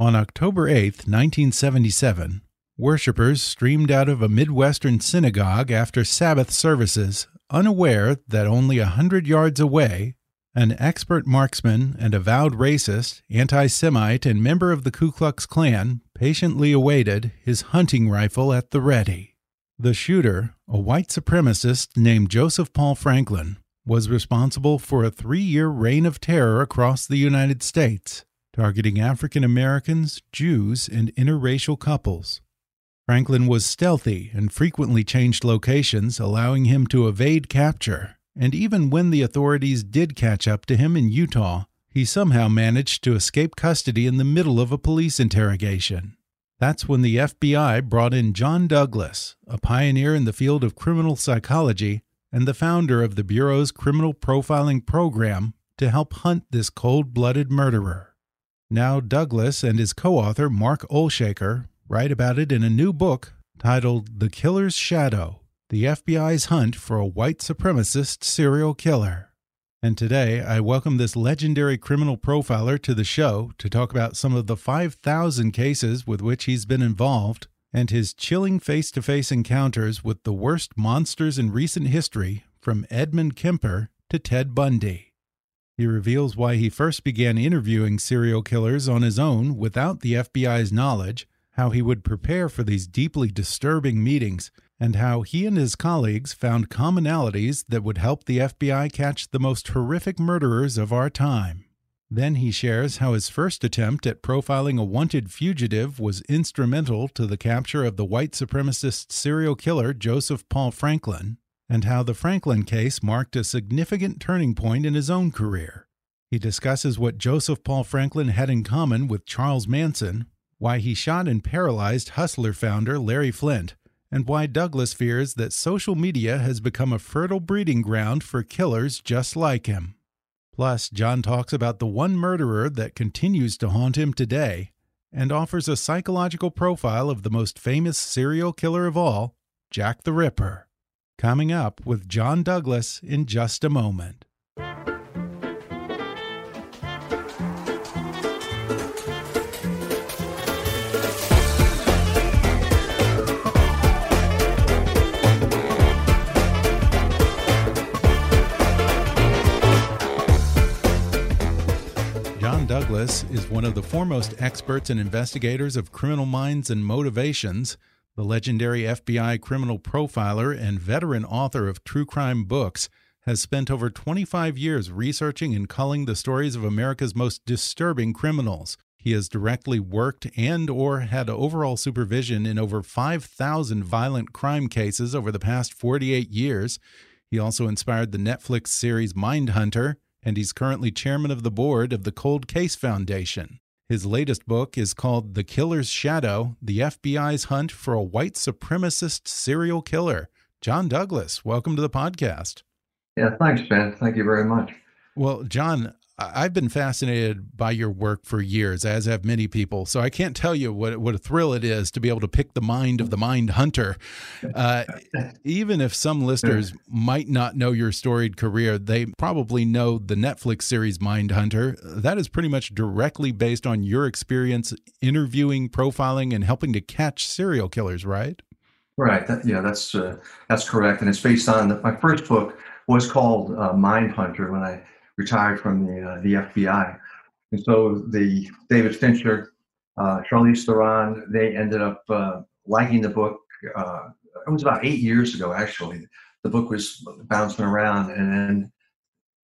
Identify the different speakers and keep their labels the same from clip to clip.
Speaker 1: On October 8, 1977, worshippers streamed out of a Midwestern synagogue after Sabbath services, unaware that only a hundred yards away, an expert marksman and avowed racist, anti Semite, and member of the Ku Klux Klan patiently awaited his hunting rifle at the ready. The shooter, a white supremacist named Joseph Paul Franklin, was responsible for a three year reign of terror across the United States targeting African Americans, Jews, and interracial couples. Franklin was stealthy and frequently changed locations, allowing him to evade capture. And even when the authorities did catch up to him in Utah, he somehow managed to escape custody in the middle of a police interrogation. That's when the FBI brought in John Douglas, a pioneer in the field of criminal psychology and the founder of the Bureau's criminal profiling program, to help hunt this cold blooded murderer. Now, Douglas and his co author, Mark Olshaker, write about it in a new book titled The Killer's Shadow The FBI's Hunt for a White Supremacist Serial Killer. And today, I welcome this legendary criminal profiler to the show to talk about some of the 5,000 cases with which he's been involved and his chilling face to face encounters with the worst monsters in recent history, from Edmund Kemper to Ted Bundy. He reveals why he first began interviewing serial killers on his own without the FBI's knowledge, how he would prepare for these deeply disturbing meetings, and how he and his colleagues found commonalities that would help the FBI catch the most horrific murderers of our time. Then he shares how his first attempt at profiling a wanted fugitive was instrumental to the capture of the white supremacist serial killer Joseph Paul Franklin, and how the Franklin case marked a significant turning point in his own career. He discusses what Joseph Paul Franklin had in common with Charles Manson, why he shot and paralyzed Hustler founder Larry Flynt, and why Douglas fears that social media has become a fertile breeding ground for killers just like him. Plus, John talks about the one murderer that continues to haunt him today and offers a psychological profile of the most famous serial killer of all, Jack the Ripper. Coming up with John Douglas in just a moment. John Douglas is one of the foremost experts and investigators of criminal minds and motivations the legendary FBI criminal profiler and veteran author of true crime books has spent over 25 years researching and culling the stories of America's most disturbing criminals. He has directly worked and or had overall supervision in over 5,000 violent crime cases over the past 48 years. He also inspired the Netflix series Mindhunter, and he's currently chairman of the board of the Cold Case Foundation. His latest book is called The Killer's Shadow The FBI's Hunt for a White Supremacist Serial Killer. John Douglas, welcome to the podcast.
Speaker 2: Yeah, thanks, Ben. Thank you very much.
Speaker 1: Well, John, I've been fascinated by your work for years, as have many people. So I can't tell you what what a thrill it is to be able to pick the mind of the mind hunter. Uh, even if some listeners might not know your storied career, they probably know the Netflix series Mind Hunter. That is pretty much directly based on your experience interviewing, profiling, and helping to catch serial killers, right?
Speaker 2: Right. That, yeah, that's uh, that's correct, and it's based on the, my first book was called uh, Mind Hunter when I retired from the uh, the FBI. And so the David Fincher, uh, Charlize Theron, they ended up uh, liking the book. Uh, it was about eight years ago, actually. The book was bouncing around, and then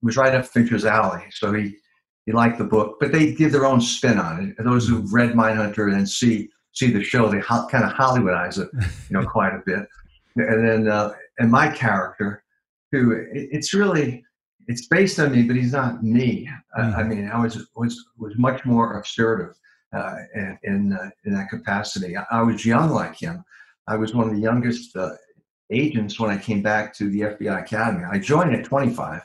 Speaker 2: it was right up Fincher's alley. So he he liked the book, but they give their own spin on it. And those who've read Mindhunter and see see the show, they ho- kind of Hollywoodize it, you know, quite a bit. And then uh, and my character, who it, it's really it's based on me, but he's not me. Mm. I, I, mean, I was was was much more assertive uh, in in, uh, in, that capacity. I, I, was young like him. I was one of the youngest uh, agents when I came back to the FBI Academy. I joined at 25,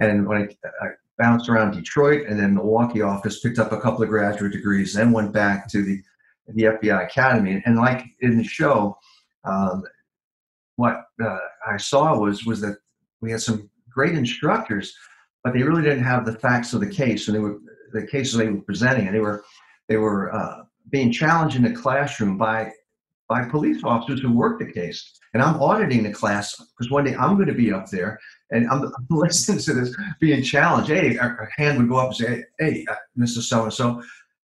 Speaker 2: and when I, I, bounced around Detroit and then Milwaukee office, picked up a couple of graduate degrees, then went back to the the FBI Academy. And, and like in the show, um, what uh, I saw was was that we had some great instructors, but they really didn't have the facts of the case, and they were the cases they were presenting, and they were they were uh, being challenged in the classroom by by police officers who worked the case. And I'm auditing the class because one day I'm going to be up there and I'm, listening to this being challenged. Hey, a hand would go up and say, "Hey, uh, Mr. So and So,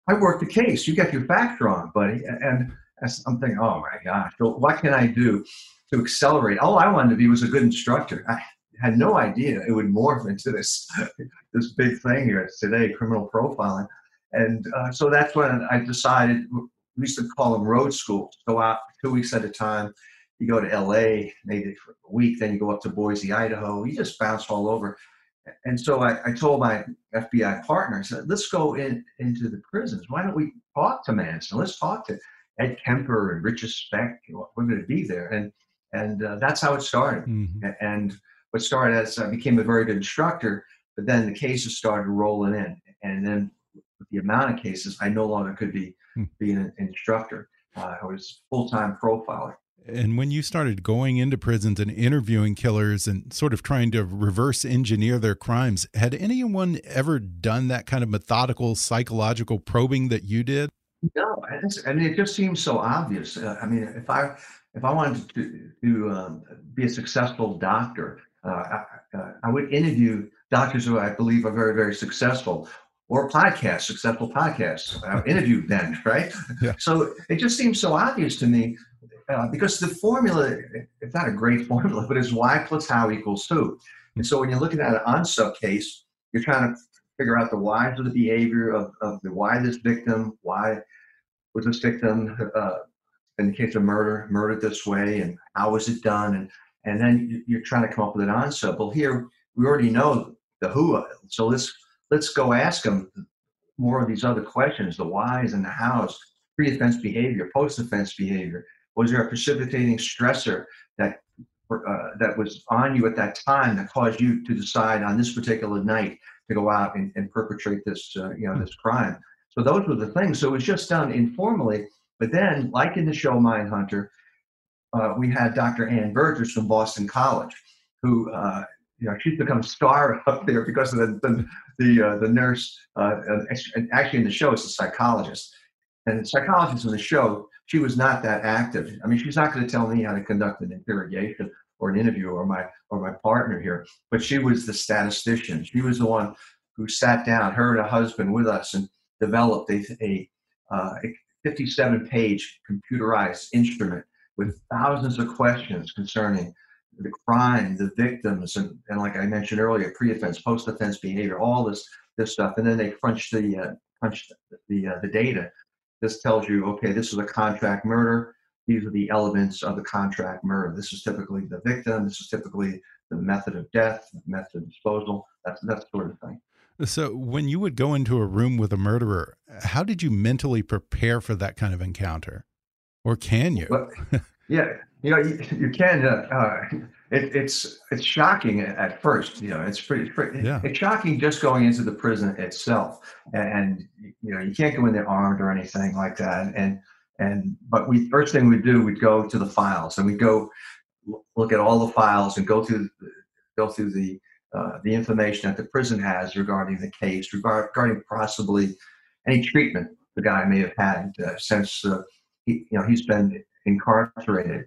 Speaker 2: I worked the case. You got your facts wrong, buddy." And I'm thinking, "Oh my gosh, what can I do to accelerate?" All I wanted to be was a good instructor. I, had no idea it would morph into this this big thing here today, criminal profiling. And uh, so that's when I decided. We used to call them road schools. Go out two weeks at a time. You go to L.A. maybe for a week, then you go up to Boise, Idaho. You just bounce all over. And so I, I told my FBI partner, I said, let's go in into the prisons. Why don't we talk to Manson? Let's talk to Ed Kemper and Richard Speck. We're going to be there. And and uh, that's how it started. Mm-hmm. And what started as I became a very good instructor, but then the cases started rolling in, and then with the amount of cases, I no longer could be hmm. being an instructor. Uh, I was full time profiler.
Speaker 1: And when you started going into prisons and interviewing killers and sort of trying to reverse engineer their crimes, had anyone ever done that kind of methodical psychological probing that you did?
Speaker 2: No, I mean it just seems so obvious. Uh, I mean, if I if I wanted to, to um, be a successful doctor, uh, I, uh, I, would interview doctors who I believe are very, very successful or podcasts, successful podcasts. I interviewed them, right? Yeah. So it just seems so obvious to me uh, because the formula, it's not a great formula, but it's y plus how equals two. And so when you're looking at an UNSUB case, you're trying to figure out the whys of the behavior of, of the why this victim, why was this victim, uh, in the case of murder, murdered this way, and how was it done, and and then you're trying to come up with an answer. Well, here we already know the who, so let's let's go ask them more of these other questions: the whys and the hows, pre-offense behavior, post-offense behavior. Was there a precipitating stressor that uh, that was on you at that time that caused you to decide on this particular night to go out and, and perpetrate this, uh, you know, this crime? So those were the things. So it was just done informally. But then, like in the show Mindhunter, uh, we had Dr. Ann Burgess from Boston College, who uh, you know she's become star up there because of the the the, uh, the nurse. Uh, actually, in the show, it's a psychologist, and the psychologist in the show, she was not that active. I mean, she's not going to tell me how to conduct an interrogation or an interview or my or my partner here, but she was the statistician. She was the one who sat down, her and her husband, with us and developed a, a, a 57 page computerized instrument with thousands of questions concerning the crime, the victims, and, and like I mentioned earlier, pre-offense, post-offense behavior, all this this stuff, and then they crunch the uh, crunch the uh, the data. This tells you, okay, this is a contract murder. These are the elements of the contract murder. This is typically the victim. This is typically the method of death, method of disposal. That's that sort of thing.
Speaker 1: So, when you would go into a room with a murderer, how did you mentally prepare for that kind of encounter? Or can you?
Speaker 2: Well, yeah, you know, you, you can. Uh, uh, it, it's it's shocking at first. You know, it's pretty, pretty
Speaker 1: yeah.
Speaker 2: it's shocking just going into the prison itself, and, and, you know you can't go in there armed or anything like that. And and but we first thing we do we'd go to the files and we go look at all the files and go through go through the uh, the information that the prison has regarding the case, regarding possibly any treatment the guy may have had uh, since uh, he, you know he's been incarcerated.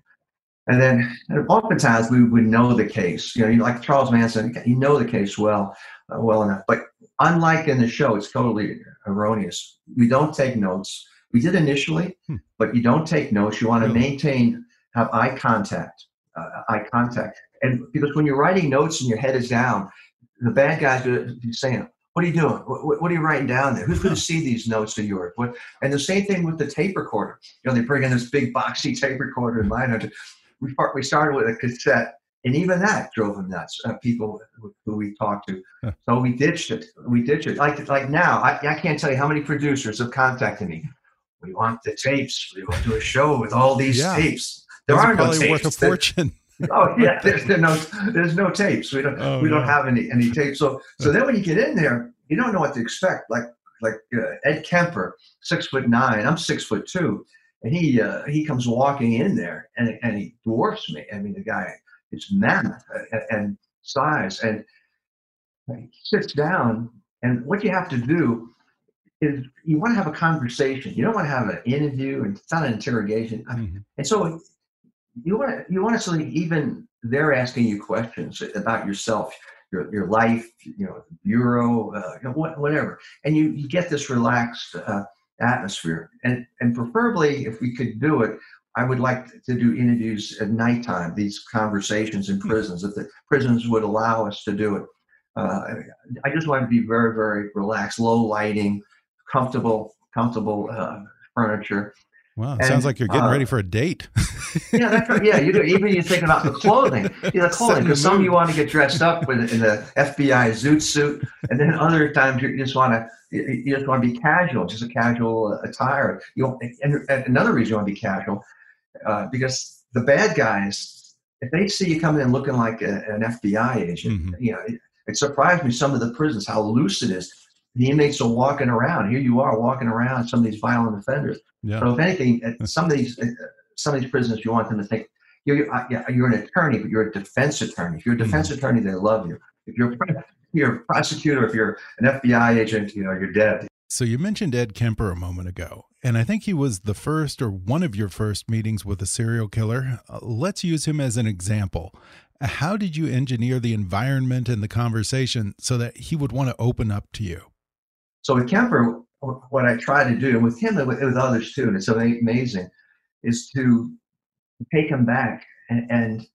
Speaker 2: And then and oftentimes we would know the case. You know, like Charles Manson, you know the case well, uh, well enough. But unlike in the show, it's totally erroneous. We don't take notes. We did initially, hmm. but you don't take notes. You want to maintain, have eye contact, uh, eye contact. And because when you're writing notes and your head is down, the bad guys are saying, what are you doing? What, what, are you writing down there? Who's going to see these notes of yours? What, and the same thing with the tape recorder. You know, they bring in this big boxy tape recorder in mine. We, we started with a cassette, and even that drove them nuts. Uh, people who we talked to, so we ditched it. We ditched it. Like like now, I, I can't tell you how many producers have contacted me. We want the tapes. We want to do a show with all these yeah. tapes.
Speaker 1: There Those are, are no tapes. worth a fortune.
Speaker 2: Oh yeah, there's, there's, no there's no tapes. We don't oh, we don't have any any tapes. So so then when you get in there, you don't know what to expect. Like like uh, Ed Kemper, six foot nine. I'm six foot two, and he uh, he comes walking in there, and and he dwarfs me. I mean, the guy is mammoth and, and size, and he sits down. And what you have to do is you want to have a conversation. You don't want to have an interview, and it's not an interrogation. Mm-hmm. And so you want to you want to of even they're asking you questions about yourself, your your life, you know, bureau, uh, you know, whatever, and you you get this relaxed uh, atmosphere, and and preferably if we could do it. I would like to do interviews at nighttime, these conversations in hmm. prisons, if the prisons would allow us to do it. Uh, I just want to be very, very relaxed, low lighting, comfortable, comfortable uh, furniture,
Speaker 1: Wow, and, sounds like you're getting uh, ready for a date.
Speaker 2: yeah, that's right. Yeah, you do. Even you're thinking about the clothing. Yeah, the clothing. Because some you want to get dressed up with in the FBI zoot suit, and then other times you just want to you just want to be casual, just a casual attire. You and, and another reason you want to be casual uh, because the bad guys, if they see you coming in looking like a, an FBI agent, mm-hmm. you know, it, it surprised me some of the prisons how loose it is the inmates are walking around. Here you are walking around some of these violent offenders. Yeah. So if anything, some of these uh, some of these prisoners, you want them to think you're uh, you're an attorney, but you're a defense attorney. If you're a defense mm-hmm. attorney, they love you. If you're you're a prosecutor, if you're an FBI agent, you know you're dead.
Speaker 1: So you mentioned Ed Kemper a moment ago, and I think he was the first or one of your first meetings with a serial killer. Uh, let's use him as an example. How did you engineer the environment and the conversation so that he would want to open up to you?
Speaker 2: So with Kemper, what I try to do, and with him and with, others too, and it's amazing, is to take him back. And, and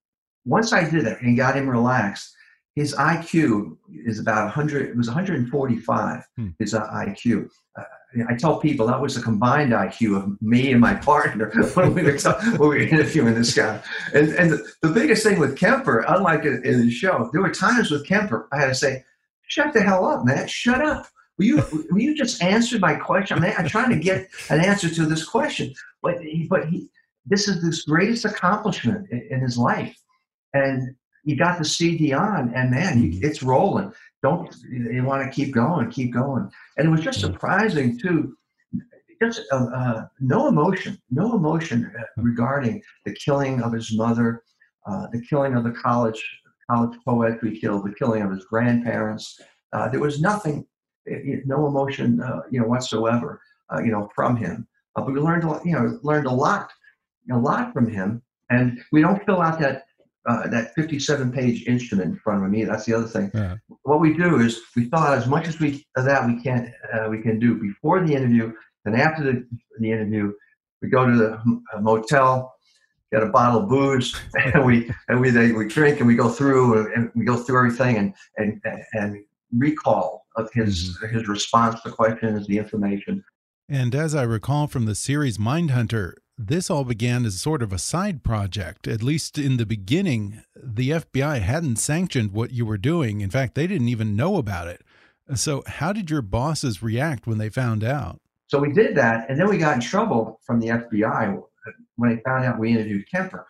Speaker 2: once I did it and got him relaxed, his IQ is about 100, it was 145, hmm. his uh, IQ. Uh, I tell people that was the combined IQ of me and my partner when we were, when we were interviewing this guy. And, and the, the biggest thing with Kemper, unlike in, in the show, there were times with Kemper, I had to say, shut the hell up, man, shut up. Will you will you just answer my question? I'm, I'm trying to get an answer to this question, but he, but he this is his greatest accomplishment in, in his life, and you got the CD on, and man, mm-hmm. it's rolling. Don't you want to keep going, keep going? And it was just surprising too. Just uh, uh, no emotion, no emotion uh, regarding the killing of his mother, uh, the killing of the college college poet we killed, the killing of his grandparents. Uh, there was nothing it, no emotion, uh, you know, whatsoever, uh, you know, from him. Uh, but we learned, a, you know, learned a lot, a lot from him. And we don't fill out that uh, that 57 page instrument in front of me. That's the other thing. Yeah. What we do is we fill out as much as we of that we can uh, we can do before the interview. and after the, the interview, we go to the motel, get a bottle of booze, and we and we they, we drink and we go through and we go through everything and and and recall of his mm-hmm. his response to questions, the information.
Speaker 1: And as I recall from the series Mindhunter, this all began as sort of a side project. At least in the beginning, the FBI hadn't sanctioned what you were doing. In fact, they didn't even know about it. So, how did your bosses react when they found out?
Speaker 2: So, we did that, and then we got in trouble from the FBI when they found out we interviewed Kemper.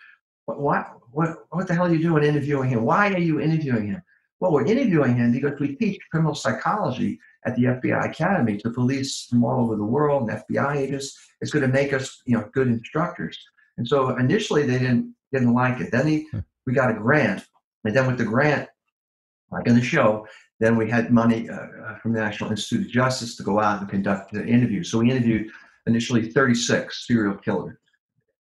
Speaker 2: what, what, what the hell are you doing interviewing him? Why are you interviewing him? Well, we're interviewing him because we teach criminal psychology at the FBI Academy to police from all over the world and FBI agents. It's going to make us, you know, good instructors. And so initially they didn't didn't like it. Then he, we got a grant, and then with the grant, like in the show, then we had money uh, uh from the National Institute of Justice to go out and conduct the interview. So we interviewed initially 36 serial killers.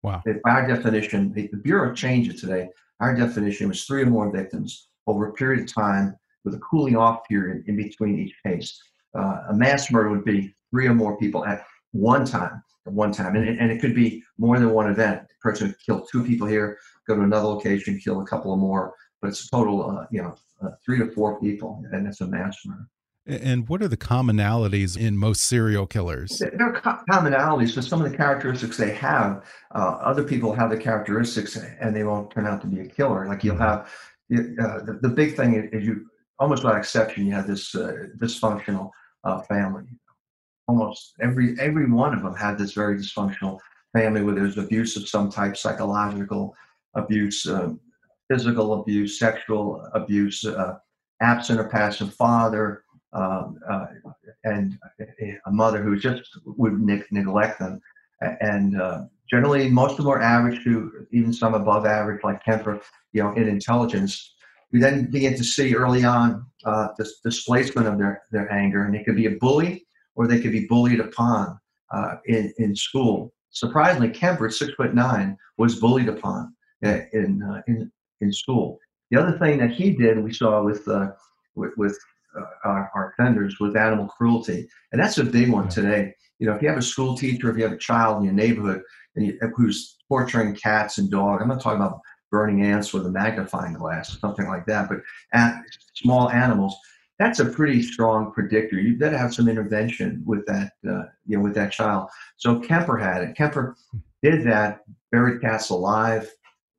Speaker 1: Wow.
Speaker 2: Our definition, the Bureau changed it today. Our definition was three or more victims over a period of time with a cooling off period in between each case. Uh, a mass murder would be three or more people at one time, at one time, and, and it could be more than one event. The person kill two people here, go to another location, kill a couple of more, but it's a total, uh, you know, uh, three to four people, and it's a mass murder.
Speaker 1: And what are the commonalities in most serial killers?
Speaker 2: There are commonalities, but some of the characteristics they have, uh, other people have the characteristics and they won't turn out to be a killer. Like you'll mm-hmm. Uh, the, the, big thing is you, almost by exception, you have this uh, dysfunctional uh, family. Almost every every one of them had this very dysfunctional family where there's abuse of some type, psychological abuse, uh, physical abuse, sexual abuse, uh, absent or passive father, um, and a mother who just would ne- neglect them. And uh, generally, most of them are average to even some above average, like Kemper, you know, in intelligence. We then begin to see early on uh, this displacement of their, their anger, and they could be a bully or they could be bullied upon uh, in, in school. Surprisingly, Kemper, six foot nine, was bullied upon uh, in, uh, in, in school. The other thing that he did, we saw with, with, with uh, our, our, offenders was animal cruelty, and that's a big one today. You know, if you have a school teacher, if you have a child in your neighborhood and you, who's torturing cats and dogs, I'm not talking about burning ants with a magnifying glass or something like that, but at, small animals. That's a pretty strong predictor. You better have some intervention with that, uh, you know, with that child. So Kemper had it. Kemper did that, buried cats alive,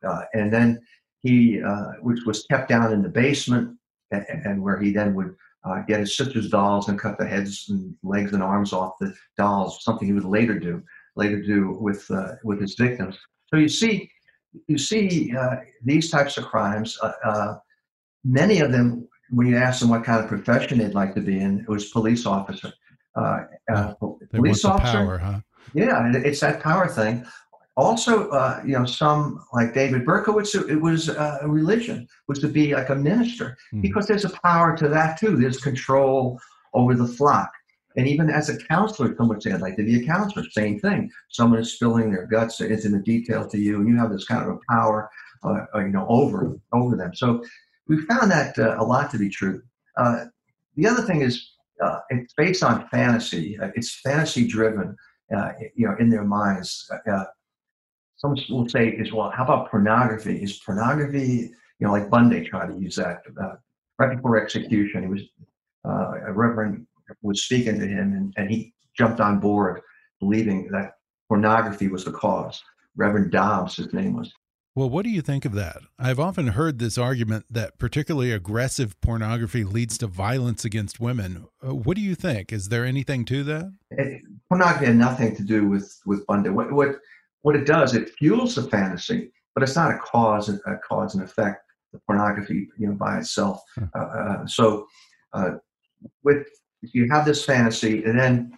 Speaker 2: uh, and then he, uh, which was kept down in the basement, and, and where he then would uh, get his sister's dolls and cut the heads and legs and arms off the dolls. Something he would later do, later do with uh, with his victims. So you see, you see uh, these types of crimes. Uh, uh, many of them, when you ask them what kind of profession they'd like to be in, it was police officer.
Speaker 1: Uh, police officer. Power, huh?
Speaker 2: Yeah, it's that power thing also, uh, you know, some like David Berkowitz, it was uh, a religion, was to be like a minister, mm. because there's a power to that too. There's control over the flock. And even as a counselor, some would say, I'd like to be a counselor. Same thing. Someone is spilling their guts intimate detail to you, and you have this kind of a power, uh, uh, you know, over over them. So we found that uh, a lot to be true. Uh, the other thing is, it's based on fantasy. it's fantasy driven, you know, in their minds some will say is well how about pornography is pornography you know like bundy tried to use that uh, right before execution he was uh, a reverend was speaking to him and, and he jumped on board believing that pornography was the cause reverend dobbs his name was
Speaker 1: well, what do you think of that? I've often heard this argument that particularly aggressive pornography leads to violence against women. Uh, what do you think? Is there anything to that?
Speaker 2: It, pornography had nothing to do with with Bundy. What, what what it does, it fuels the fantasy, but it's not a cause, a cause and effect. The pornography, you know, by itself. Hmm. Uh, uh, so, uh, with you have this fantasy, and then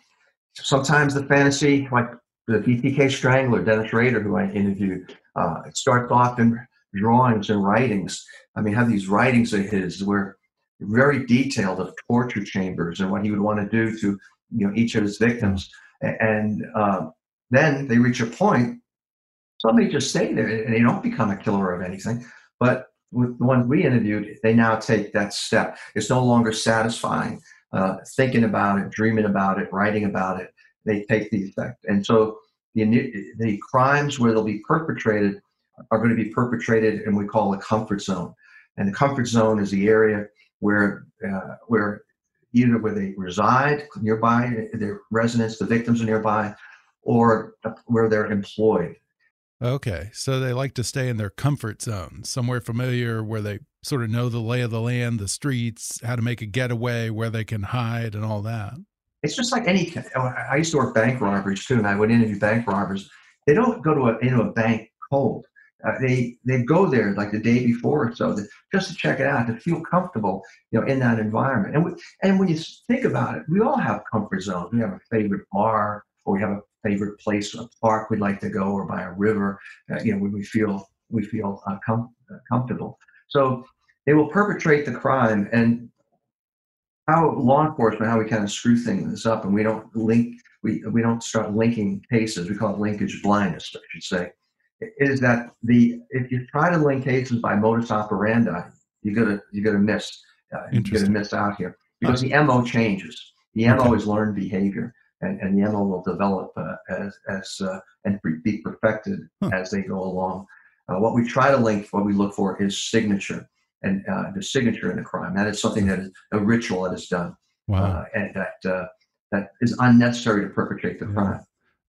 Speaker 2: sometimes the fantasy, like the BTK Strangler, Dennis Rader, who I interviewed, uh, it starts off in drawings and writings. I mean, have these writings of his where very detailed of torture chambers and what he would want to do to you know each of his victims, and uh, then they reach a point, some may just stay there and they don't become a killer of anything. But with the ones we interviewed, they now take that step. It's no longer satisfying uh, thinking about it, dreaming about it, writing about it. They take the effect. And so the, the crimes where they'll be perpetrated are going to be perpetrated what we call a comfort zone. And the comfort zone is the area where uh, where either where they reside nearby, their residence, the victims are nearby, or where they're employed.
Speaker 1: Okay, so they like to stay in their comfort zone, somewhere familiar where they sort of know the lay of the land, the streets, how to make a getaway, where they can hide, and all that.
Speaker 2: It's just like any. I used to work bank robberies too, and I would interview bank robbers. They don't go to a into a bank cold. uh, they they go there like the day before or so to, just to check it out to feel comfortable you know in that environment and we, and when you think about it we all have comfort zones we have a favorite bar or we have a favorite place a park we'd like to go or by a river uh, you know when we feel we feel uh, com- uh, comfortable. So they will perpetrate the crime and how law enforcement how we kind of screw things up and we don't link we we don't start linking cases we call it linkage blindness i should say is that the if you try to link cases by modus operandi you're gonna you're gonna miss uh, you're gonna miss out here because the mo changes. The mo is learned behavior and, and the mo will develop uh, as as uh, and be perfected huh. as they go along uh, what we try to link what we look for is signature and uh, the signature in the crime. That is something that is a ritual that is done, wow. uh, and that uh, that is unnecessary to perpetrate the yeah. crime.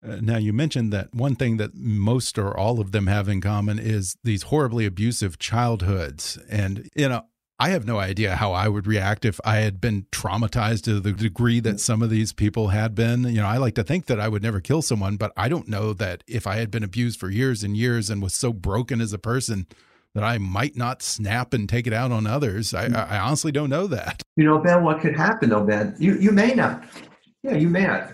Speaker 1: Uh, now you mentioned that one thing that most or all of them have in common is these horribly abusive childhoods, and you know. I have no idea how I would react if I had been traumatized to the degree that some of these people had been. You know, I like to think that I would never kill someone, but I don't know that if I had been abused for years and years and was so broken as a person that I might not snap and take it out on others. I, I honestly don't know that.
Speaker 2: You know, Ben, what could happen though, Ben? You you may not. Yeah, you may not.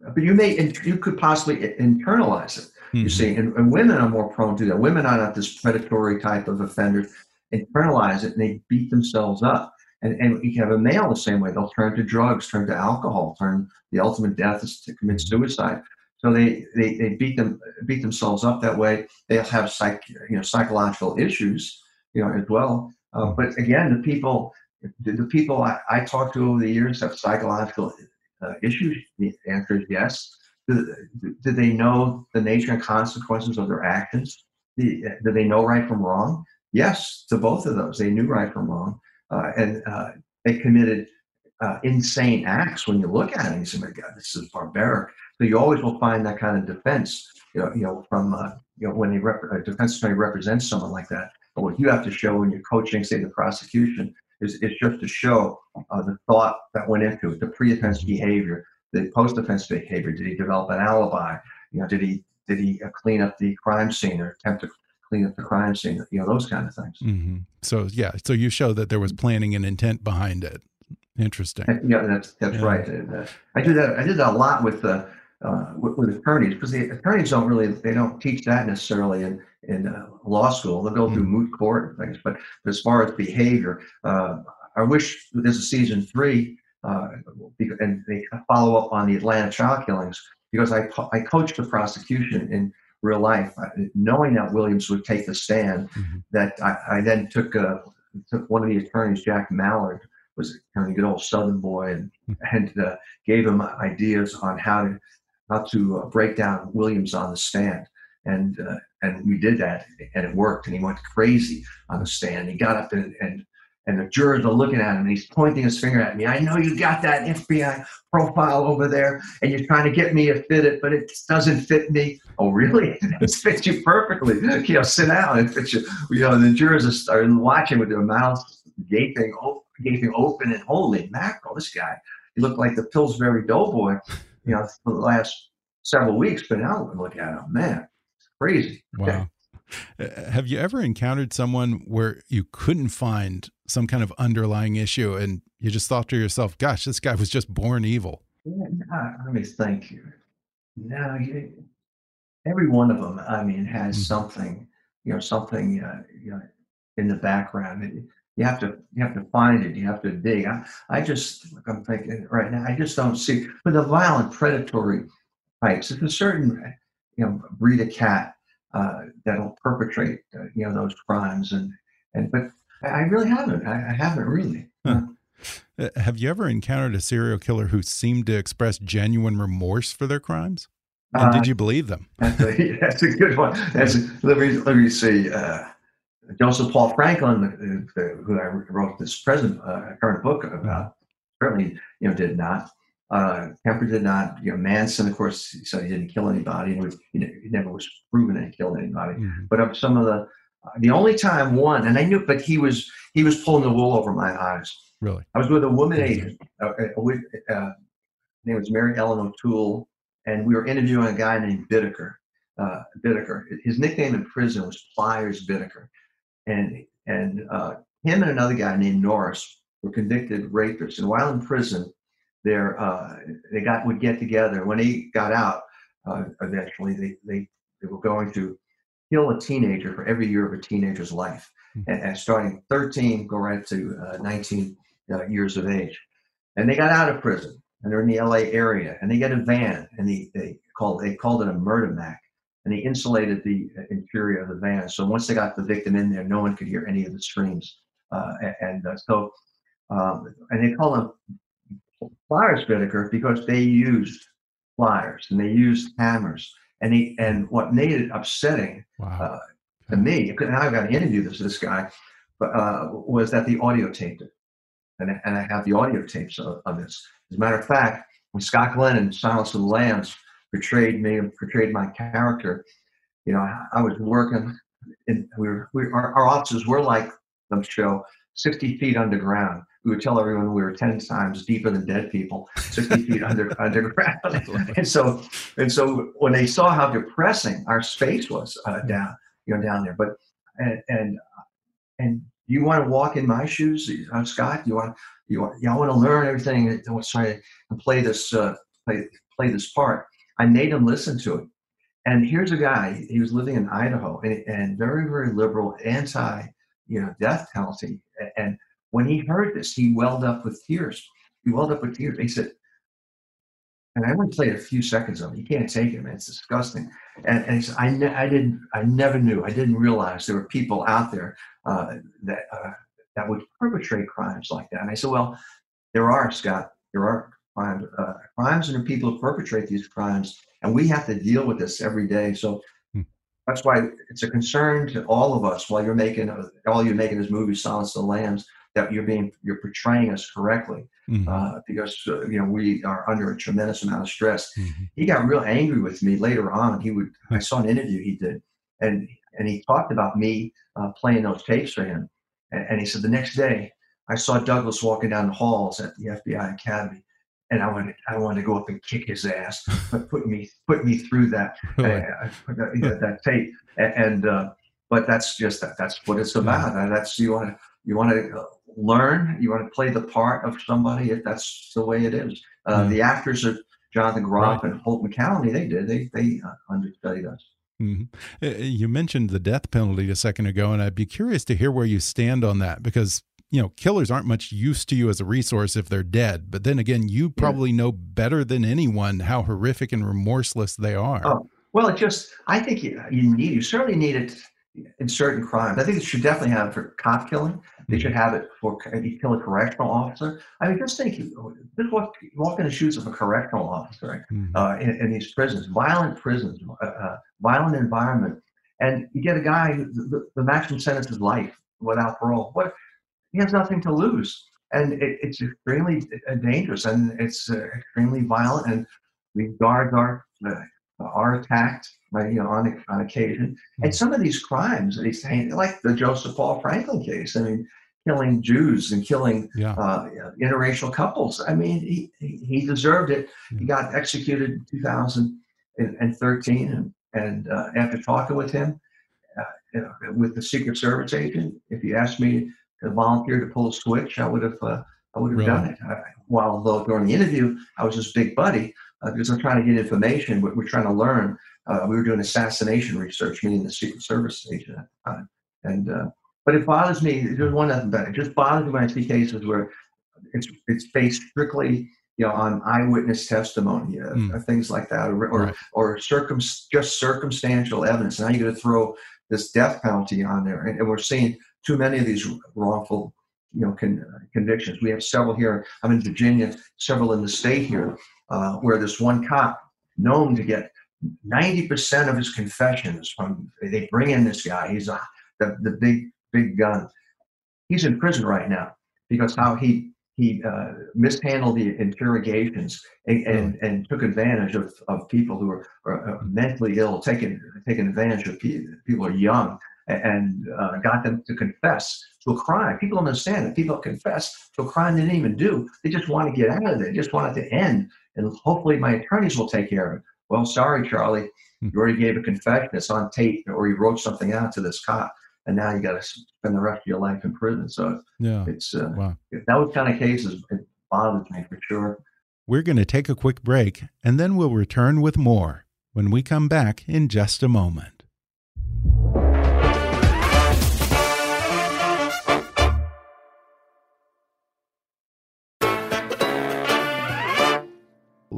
Speaker 2: But you may you could possibly internalize it. You mm-hmm. see, and, and, women are more prone to that. Women are not this predatory type of offenders. Internalize it and they beat themselves up. And, and you have a male the same way. They'll turn to drugs, turn to alcohol, turn the ultimate death is to commit mm-hmm. suicide. So they, they, they beat them beat themselves up that way. They'll have psych you know psychological issues you know as well. Uh, hmm. but again, the people the, the people I, I talked to over the years have psychological uh, issues. The answer is yes. Do, do, they know the nature and consequences of their actions? Do, do they know right from wrong? Yes, to both of those. They knew right from wrong, uh, and uh, they committed uh, insane acts. When you look at it, you say, "My God, this is barbaric." So you always will find that kind of defense, you know, you know from uh, you know when a, rep- a defense attorney represents someone like that. But what you have to show when you're coaching, say, the prosecution, is, is just to show uh, the thought that went into it, the pre-offense behavior, the post-offense behavior. Did he develop an alibi? You know, did he did he uh, clean up the crime scene or attempt to clean up the crime scene? You know, those kind of things.
Speaker 1: Mm-hmm. So yeah, so you show that there was planning and intent behind it. Interesting.
Speaker 2: Yeah, that's that's yeah. right. Uh, I do that. I did that a lot with uh, uh, with, with, attorneys because the attorneys don't really they don't teach that necessarily in in uh, law school. They'll go through mm. moot court and things, but, as far as behavior, uh, I wish there's a season three uh, and they follow up on the Atlanta child killings because I I coached the prosecution in real life, knowing that Williams would take the stand. Mm-hmm. That I, I, then took uh, took one of the attorneys, Jack Mallard, was kind of a good old Southern boy, and mm. and uh, gave him ideas on how to how to uh, break down Williams on the stand. And uh, and we did that, and it worked. And he went crazy on the stand. He got up and and and the jurors are looking at him, and he's pointing his finger at me. I know you got that FBI profile over there, and you're trying to get me to fit it, but it doesn't fit me. Oh, really? it fits you perfectly. You know, sit down. It fits you. You know, the jurors are watching with their mouths gaping, gaping open, and holy mackerel, this guy. He looked like the Pillsbury Doughboy you know, for the last several weeks. But now look at him, man, it's crazy.
Speaker 1: Wow. Uh, have you ever encountered someone where you couldn't find some kind of underlying issue and you just thought to yourself, gosh, this guy was just born evil?
Speaker 2: Yeah, no, let me think you. No, you, every one of them, I mean, has mm -hmm. something, you know, something, uh, you know, in the background. You have to you have to find it. You have to dig. I, I just I'm thinking right now. I just don't see. But the violent predatory types, it's a certain you know breed of cat uh, that'll perpetrate uh, you know those crimes. And and but I really haven't. I, I haven't really. Huh.
Speaker 1: Uh, have you ever encountered a serial killer who seemed to express genuine remorse for their crimes? And did uh, you believe them?
Speaker 2: That's a, that's a good one. That's a, let me let me see. Uh, Joseph Paul Franklin, who I wrote this present uh, current book about, certainly you know did not. Uh, Kemper did not. You know, Manson, of course, he said he didn't kill anybody, and was, he, he, never was proven to kill anybody. Mm-hmm. But of some of the, uh, the only time one, and I knew, but he was he was pulling the wool over my eyes.
Speaker 1: Really,
Speaker 2: I was with a woman agent. Uh, uh with, uh, name was Mary Ellen O'Toole, and we were interviewing a guy named Bittaker. uh, Bittaker. His nickname in prison was Pliers Bittaker, and and uh, him and another guy named Norris were convicted rapists. And while in prison, they uh, they got would get together. When he got out, uh, eventually they, they they were going to kill a teenager for every year of a teenager's life, mm-hmm. and, and, starting 13, go right to uh, 19 uh, years of age. And they got out of prison, and they're in the LA area, and they get a van, and they they called they called it a murder mac, and they insulated the interior of the van. So once they got the victim in there, no one could hear any of the screams. Uh, and uh, so, um, and they call them pliers Bittaker because they used pliers and they used hammers. And he and what made it upsetting wow. uh, to me, and I got to interview this this guy, but uh, was that the audio taped it, and and I have the audio tapes of, of this. As a matter of fact, when Scott Glenn in Silence of the Lambs portrayed me and portrayed my character, you know, I, I was working, and we were we, our, our offices were like the show, 60 feet underground we would tell everyone we were 10 times deeper than dead people 60 feet under underground. And so and so when they saw how depressing our space was uh, down you know down there but and and and you want to walk in my shoes? Uh, scott you want you want y'all want to learn everything? And trying to play this uh, play play this part. I made him listen to it. And here's a guy he was living in idaho and, and very very liberal anti you know death penalty and when he heard this, he welled up with tears. He welled up with tears. He said, and I only played a few seconds of it. You can't take it, man. It's disgusting. And, and he said, I, ne- I didn't, I never knew. I didn't realize there were people out there uh, that uh, that would perpetrate crimes like that. And I said, well, there are, Scott. There are crimes, uh, crimes, and there are people who perpetrate these crimes, and we have to deal with this every day. So hmm. that's why it's a concern to all of us. While you're making, all you're making is movies, Silence of the Lambs that you're being you're portraying us correctly mm-hmm. uh, because uh, you know we are under a tremendous amount of stress. Mm-hmm. He got real angry with me later on. He would I saw an interview he did, and and he talked about me uh, playing those tapes for him, and, and, he said the next day I saw Douglas walking down the halls at the FBI Academy. And I wanted, I wanted to go up and kick his ass, but put me, put me through that, uh, that, that, tape. And, and uh, but that's just that. That's what it's about. That's you want to, you want to learn. You want to play the part of somebody if that's the way it is. Uh, mm-hmm. The actors of Jonathan Groff right. and Holt McCallany. They did. They they uh, understudied us.
Speaker 1: Mm-hmm. Uh, you mentioned the death penalty a second ago, and I'd be curious to hear where you stand on that because you know killers aren't much use to you as a resource if they're dead. But then again, you probably yeah. know better than anyone how horrific and remorseless they are.
Speaker 2: Oh, well, it just I think you, you need you certainly need it in certain crimes. I think it should definitely have for cop killing. They should have it for you kill a correctional officer. I mean, just think, just walk, walk in the shoes of a correctional officer mm-hmm. uh, in, in, these prisons, violent prisons, uh, uh, violent environment, and you get a guy the, the, maximum sentence is life without parole. What he has nothing to lose, and it, it's extremely uh, dangerous and it's uh, extremely violent. And the guards are uh, are attacked by, you know, on, on occasion. And hmm. some of these crimes, these like the Joseph Paul Franklin case, I mean, killing Jews and killing yeah. uh, interracial couples. I mean, he, he deserved it. He got executed in 2013. And, and uh, after talking with him, uh, with the Secret Service agent, if you asked me to volunteer to pull a switch, I would have, uh, I would have really? done it. I, while though during the interview, I was his big buddy uh, because I'm trying to get information. We're, we're trying to learn. Uh, we were doing assassination research, meaning the Secret Service agent at the time. And uh, but it bothers me. There's one nothing better. It just bothers me when I see cases where it's it's based strictly you know on eyewitness testimony, uh, mm. things like that, or or, right. or circum just circumstantial evidence. Now you're going to throw this death penalty on there, and, and we're seeing too many of these wrongful you know con, convictions. We have several here. I'm in Virginia, several in the state here uh, where this one cop known to get 90% of his confessions from they bring in this guy he's a, the, the big big gun he's in prison right now because how he he uh, mishandled the interrogations and, and, and, took advantage of, of people who are, are mentally ill, taking taking advantage of people, people who are young, and uh, got them to confess to a crime. People don't understand that people confess to a crime they didn't even do. They just want to get out of it. They just want it to end and hopefully my attorneys will take care of it. well, sorry, Charlie,
Speaker 1: Hmm.
Speaker 2: you already gave a confession. It's on tape, or you wrote something out to this cop, and now you got to spend the rest of your life in prison. So
Speaker 1: Yeah.
Speaker 2: it's uh,
Speaker 1: Wow.
Speaker 2: those kind of cases. It bothers me for sure.
Speaker 1: We're going to take a quick break and then we'll return with more when we come back in just a moment.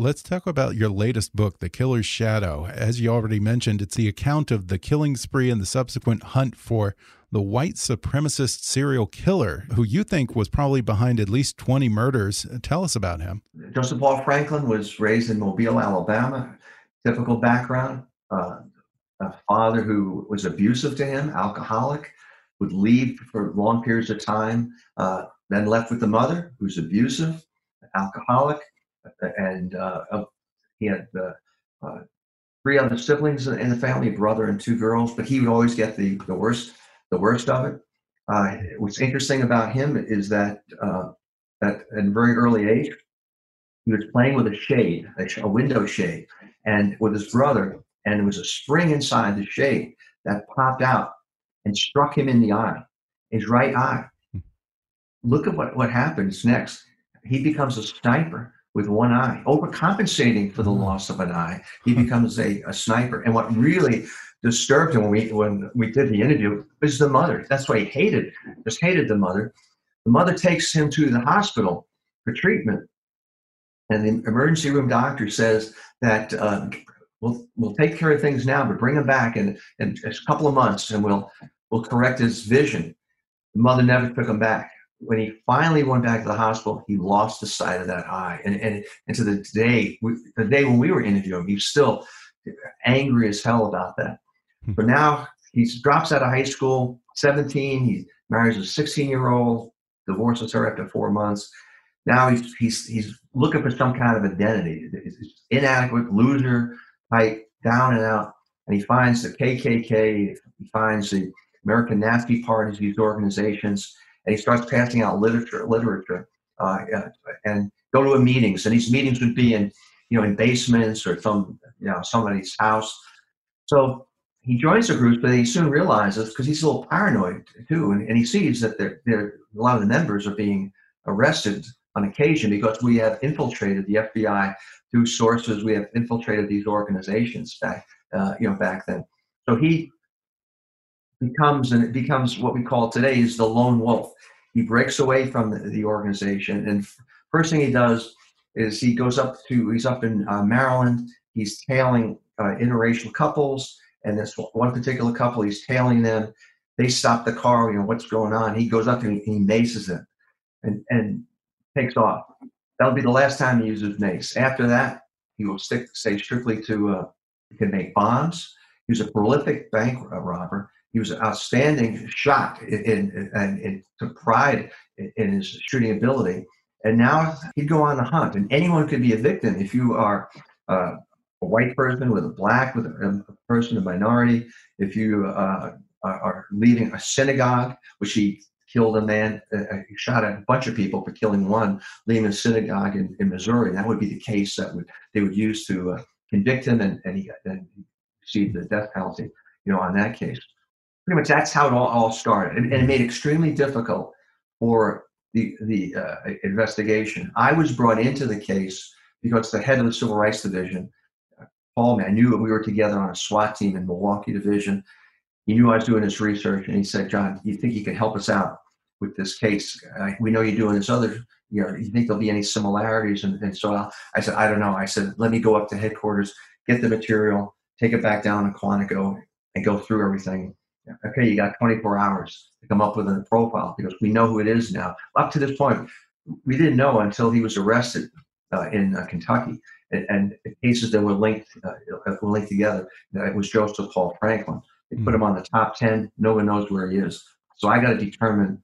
Speaker 1: Let's talk about your latest book, The Killer's Shadow. As you already mentioned, it's the account of the killing spree and the subsequent hunt for the white supremacist serial killer who you think was probably behind at least 20 murders. Tell us about him.
Speaker 2: Joseph Paul Franklin was raised in Mobile, Alabama. Typical background. Uh, a father who was abusive to him, alcoholic, would leave for long periods of time, uh, then left with the mother, who's abusive, alcoholic, and uh, he had uh, uh, three other siblings in the family, a brother and two girls, but he would always get the, the worst the worst of it. Uh, what's interesting about him is that uh, at a very early age, he was playing with a shade, a, sh- a window shade, and with his brother, and there was a spring inside the shade that popped out and struck him in the eye, his right eye. Look at what, what happens next. He becomes a sniper with one eye, overcompensating for the loss of an eye. He becomes a, a sniper. And what really disturbed him when we when we did the interview was the mother. That's why he hated, just hated the mother. The mother takes him to the hospital for treatment. And the emergency room doctor says that uh, we'll we'll take care of things now, but bring him back in, in a couple of months, and we'll we'll correct his vision. The mother never took him back. When he finally went back to the hospital, he lost the sight of that eye, and and, and to the day the day when we were interviewing him, he's still angry as hell about that. Hmm. But now he drops out of high school, 17. He marries a 16 year old, divorces her after four months. Now he's he's he's looking for some kind of identity. He's inadequate, loser type, down and out. And he finds the KKK. He finds the American Nazi parties, these organizations, and he starts passing out literature, literature, uh, and go to meetings. And these meetings would be in, you know, in basements or some, you know, somebody's house. So he joins the group, but he soon realizes because he's a little paranoid too, and, and he sees that there, there, a lot of the members are being arrested on occasion because we have infiltrated the FBI through sources. We have infiltrated these organizations back, uh, you know, back then. So he becomes, and it becomes what we call today is the lone wolf. He breaks away from the, the organization, and first thing he does is he goes up to, he's up in uh, Maryland. He's tailing uh, interracial couples, and this one particular couple, he's tailing them. They stop the car. You know what's going on. He goes up and he, he maces them, and and takes off. That'll be the last time he uses mace. After that, he will stick stay strictly to. Uh, he can make bombs. He was a prolific bank robber. He was an outstanding shot in, in, in, took pride in, his shooting ability. And now he'd go on the hunt, and anyone could be a victim if you are uh, a white person with a black, with a, a person, a minority. If you uh, are leading a synagogue, which he killed a man, uh, he shot a bunch of people for killing one, leading a synagogue in, in Missouri. That would be the case that would they would use to uh, convict him, and, and he received the death penalty. You know, on that case, pretty much that's how it all, all started, and, and it made it extremely difficult for the the uh, investigation. I was brought into the case because the head of the Civil Rights Division, Paul, man, I knew we were together on a SWAT team in Milwaukee Division. He knew I was doing this research, and he said, "John, you think you can help us out with this case? Uh, we know you're doing this other. You know, you think there'll be any similarities?" And, and so I, I said, "I don't know." I said, "Let me go up to headquarters, get the material, take it back down to Quantico, and go through everything." Okay, you got 24 hours to come up with a profile because we know who it is now. Up to this point, we didn't know until he was arrested uh, in uh, Kentucky, and, and, the cases that were linked uh, were linked together. It was Joseph Paul Franklin. They put him on the top 10. No one knows where he is. So I got to determine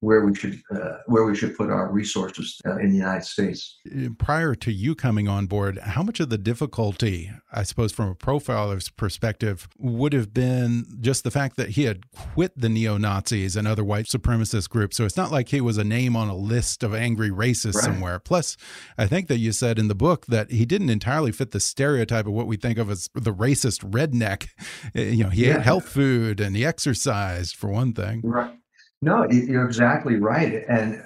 Speaker 2: where we should uh, where we should put our resources uh, in the United States.
Speaker 1: Prior to you coming on board, how much of the difficulty, I suppose, from a profiler's perspective, would have been just the fact that he had quit the neo Nazis and other white supremacist groups? So it's not like he was a name on a list of angry racists right. somewhere. Plus, I think that you said in the book that he didn't entirely fit the stereotype of what we think of as the racist redneck. You know, he yeah. ate health food and he exercised for one thing.
Speaker 2: Right. No, you're exactly right. And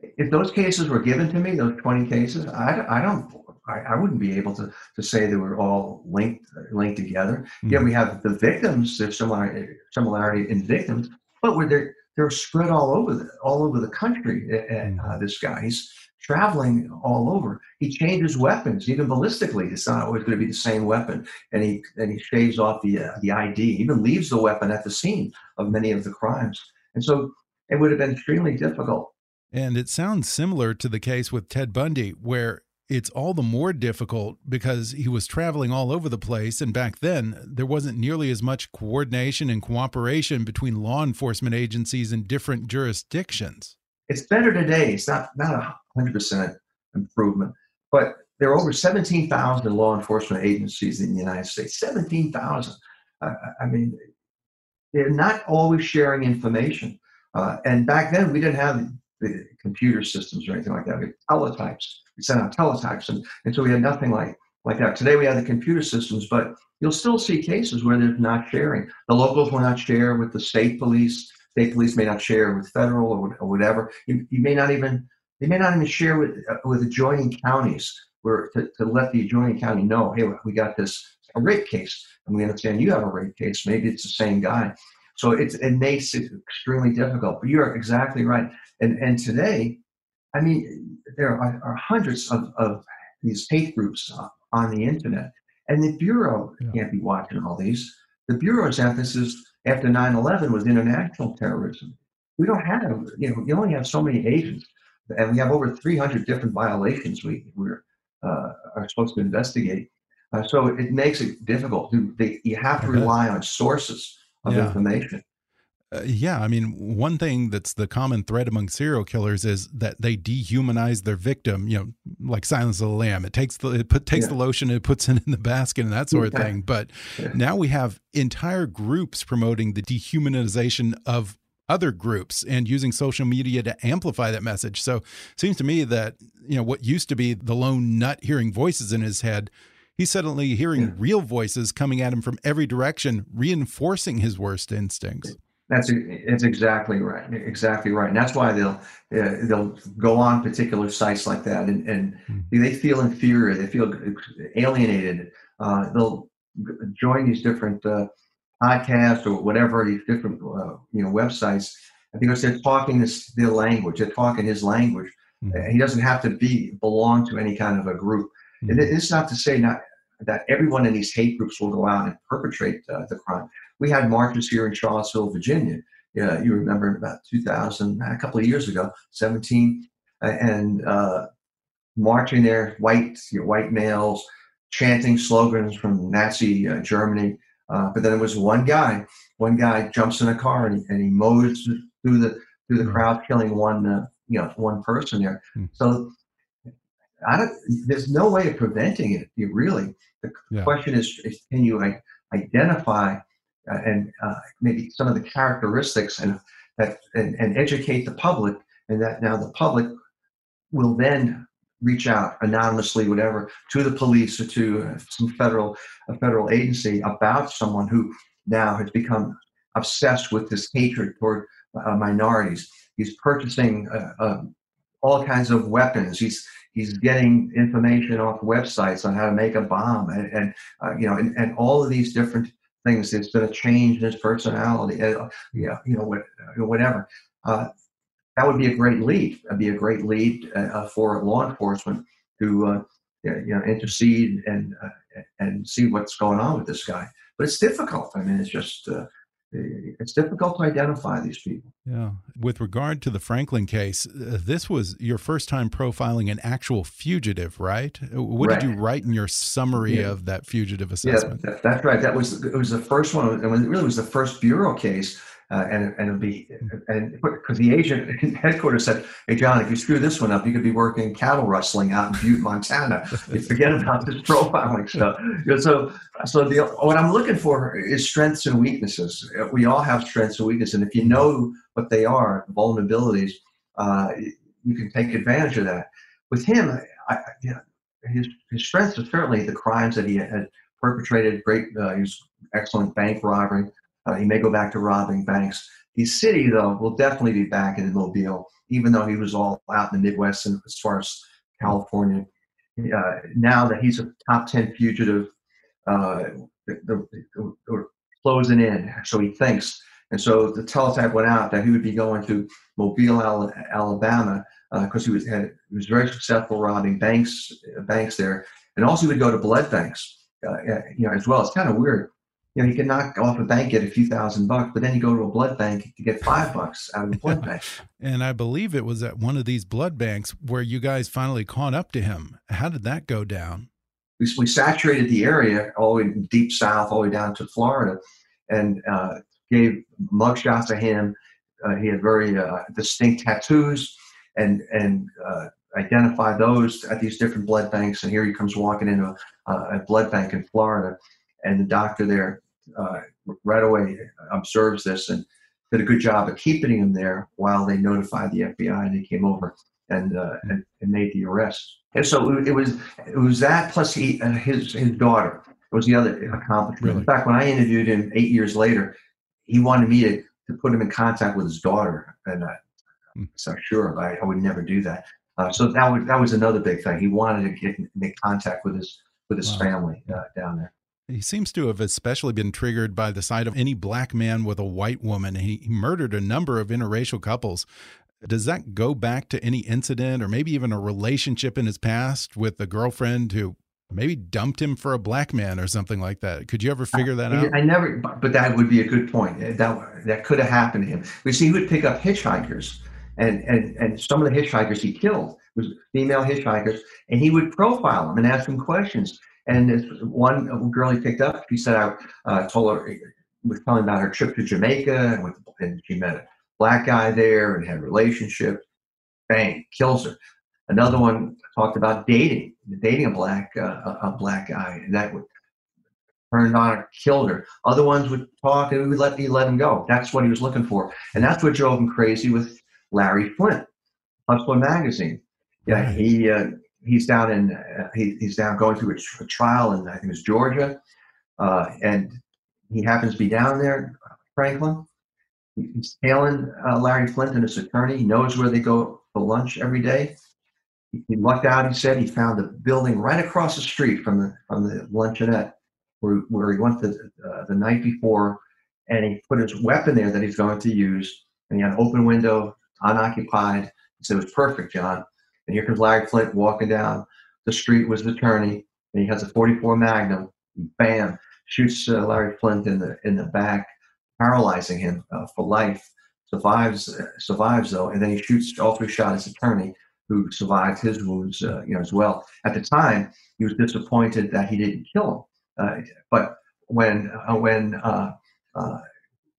Speaker 2: if those cases were given to me, those 20 cases, I, I don't, I, I wouldn't be able to, to say they were all linked linked together. Mm-hmm. Yeah, we have the victims. There's similarity similarity in victims, but where they're they're spread all over the all over the country. And uh, this guy, he's traveling all over. He changes weapons, even ballistically. It's not always going to be the same weapon, and he and he shaves off the uh, the ID. Even leaves the weapon at the scene of many of the crimes. And so it would have been extremely difficult.
Speaker 1: And it sounds similar to the case with Ted Bundy, where it's all the more difficult because he was traveling all over the place. And back then, there wasn't nearly as much coordination and cooperation between law enforcement agencies in different jurisdictions.
Speaker 2: It's better today. It's not, not a 100% improvement, but there are over 17,000 law enforcement agencies in the United States. 17,000. I, I mean, they're not always sharing information. Uh, and back then, we didn't have the computer systems or anything like that. We had teletypes. We sent out teletypes, and, and so we had nothing like like that. Today, we have the computer systems, but you'll still see cases where they're not sharing. The locals will not share with the state police. State police may not share with federal or, or whatever. You, you, may not even they may not even share with uh, with adjoining counties where to, to let the adjoining county know, hey, we got this a rape case, and we understand you have a rape case. Maybe it's the same guy. So it's, it makes it extremely difficult. But you're exactly right. And and today, I mean, there are, are hundreds of, of these hate groups on the internet, and the bureau yeah. can't be watching all these. The bureau's emphasis after 9/11 was international terrorism. We don't have, you know, you only have so many agents, and we have over 300 different violations we we're uh, are supposed to investigate. Uh, so it makes it difficult. They, you have to rely on sources of yeah. information.
Speaker 1: Uh, yeah, I mean, one thing that's the common thread among serial killers is that they dehumanize their victim. You know, like Silence of the Lamb. It takes the it put, takes yeah. the lotion, it puts it in the basket, and that sort of thing. But yeah. now we have entire groups promoting the dehumanization of other groups and using social media to amplify that message. So, it seems to me that you know what used to be the lone nut hearing voices in his head he's suddenly hearing yeah. real voices coming at him from every direction, reinforcing his worst instincts.
Speaker 2: That's it's exactly right, exactly right, and that's why they'll uh, they'll go on particular sites like that, and, and mm-hmm. they feel inferior, they feel alienated. Uh, they'll join these different uh, podcasts or whatever these different uh, you know websites because they're talking this their language, they're talking his language. Mm-hmm. He doesn't have to be belong to any kind of a group. Mm-hmm. And it's not to say not that everyone in these hate groups will go out and perpetrate uh, the crime. We had marches here in Charlottesville, Virginia. Yeah, you remember about 2000, a couple of years ago, 17, and uh, marching there, white you know, white males chanting slogans from Nazi uh, Germany. Uh, but then there was one guy. One guy jumps in a car and, and he mows through the through the mm. crowd, killing one uh, you know one person there. Mm. So I don't, there's no way of preventing it. You really, the yeah. question is, is, can you identify uh, and uh, maybe some of the characteristics and that and, and, educate the public, and that now the public will then reach out anonymously, whatever, to the police or to some federal a federal agency about someone who now has become obsessed with this hatred toward uh, minorities. He's purchasing uh, uh, all kinds of weapons. He's he's getting information off websites on how to make a bomb, and, and uh, you know, and, and all of these different things. There's been a change his personality. Uh, yeah, you know, what, uh, whatever. Uh, that would be a great lead. That'd be a great lead uh, for law enforcement to uh, you know intercede and and see what's going on with this guy. But it's difficult. I mean, it's just it's difficult to identify these people.
Speaker 1: Yeah. With regard to the Franklin case, uh, this was your first time profiling an actual fugitive, right? What right. did you write in your summary yeah. of that fugitive assessment?
Speaker 2: Yeah, that's right. That was it was the first one, and it really was the first bureau case Uh, and and it'll be and because the agent headquarters said, "Hey John, if you screw this one up, you could be working cattle rustling out in Butte, Montana. you forget about this profiling stuff." so so the what I'm looking for is strengths and weaknesses. We all have strengths and weaknesses, and if you know what they are, vulnerabilities, uh, you can take advantage of that. With him, I, you know, his his strengths are certainly the crimes that he had perpetrated. Great, uh, he was excellent bank robbery. Uh, he may go back to robbing banks. The city, though, will definitely be back in Mobile, even though he was all out in the Midwest and as far as California. Uh, now that he's a top 10 fugitive, uh, the, the, the, closing in, so he thinks. And so the teletype went out that he would be going to Mobile, Alabama, because uh, he was had, he was very successful robbing banks banks there, and also he would go to blood banks, uh, you know, as well. It's kind of weird you know, you can knock off a bank get a few thousand bucks, but then you go to a blood bank to get five bucks out of the blood bank.
Speaker 1: and I believe it was at one of these blood banks where you guys finally caught up to him. How did that go down?
Speaker 2: We, we saturated the area all the way deep south, all the way down to Florida, and uh, gave mugshots of him. Uh, he had very uh, distinct tattoos, and and uh, identified those at these different blood banks. And here he comes walking into a, a blood bank in Florida and the doctor there uh, right away observes this and did a good job of keeping him there while they notified the FBI and they came over and uh, and, and, made the arrest. And so it, was it was that plus he uh, his his daughter was the other accomplishment. Really? In fact, when I interviewed him eight years later, he wanted me to, to put him in contact with his daughter, and I hmm. said sure, I, I would never do that. Uh, so that was that was another big thing. He wanted to get make contact with his with his wow. family uh, down there.
Speaker 1: He seems to have especially been triggered by the sight of any black man with a white woman. He, he murdered a number of interracial couples. Does that go back to any incident or maybe even a relationship in his past with a girlfriend who maybe dumped him for a black man or something like that? Could you ever figure that
Speaker 2: I,
Speaker 1: out?
Speaker 2: I never, but that would be a good point. That that could have happened to him. We see he would pick up hitchhikers, and and and some of the hitchhikers he killed was female hitchhikers, and he would profile them and ask them questions. And this one girl he picked up, she said I uh, told her was telling about her trip to Jamaica and, with, and she met a black guy there and had a relationship. Bang, kills her. Another one talked about dating, dating a black uh, a black guy, and that would turned on her, killed her. Other ones would talk and we would let he let him go. That's what he was looking for, and that's what drove him crazy with Larry Flynt, Hustler magazine. Yeah, he uh, he's down in uh, he, he's down going through a, a, trial in I think it's Georgia, uh, and he happens to be down there, Franklin. He's tailing uh, Larry Flynt and his attorney. He knows where they go for lunch every day. He, he lucked out. He said he found a building right across the street from the from the luncheonette where where he went the uh, the night before, and he put his weapon there that he's going to use. And he had an open window, unoccupied. Said it was perfect, John. And here comes Larry Flynt walking down the street with his attorney, and he has a 44 Magnum. Bam! Shoots uh, Larry Flynt in the in the back, paralyzing him uh, for life. Survives uh, survives though, and then he shoots all three shot his attorney, who survived his wounds, uh, you know, as well. At the time, he was disappointed that he didn't kill him, uh, but when uh, when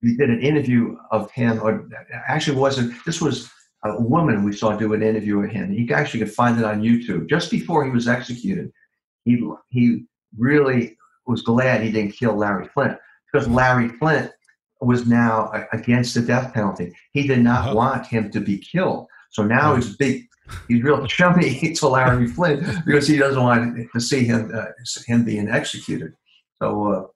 Speaker 2: we did an interview of him, or actually wasn't. This was a woman we saw do an interview with him. He actually could find it on YouTube. Just before he was executed, he he really was glad he didn't kill Larry Flynt because Larry Flynt was now against the death penalty. He did not uh-huh. want him to be killed. So now he's big. He's real chummy to Larry Flynt because he doesn't want to see him uh, him being executed. So uh,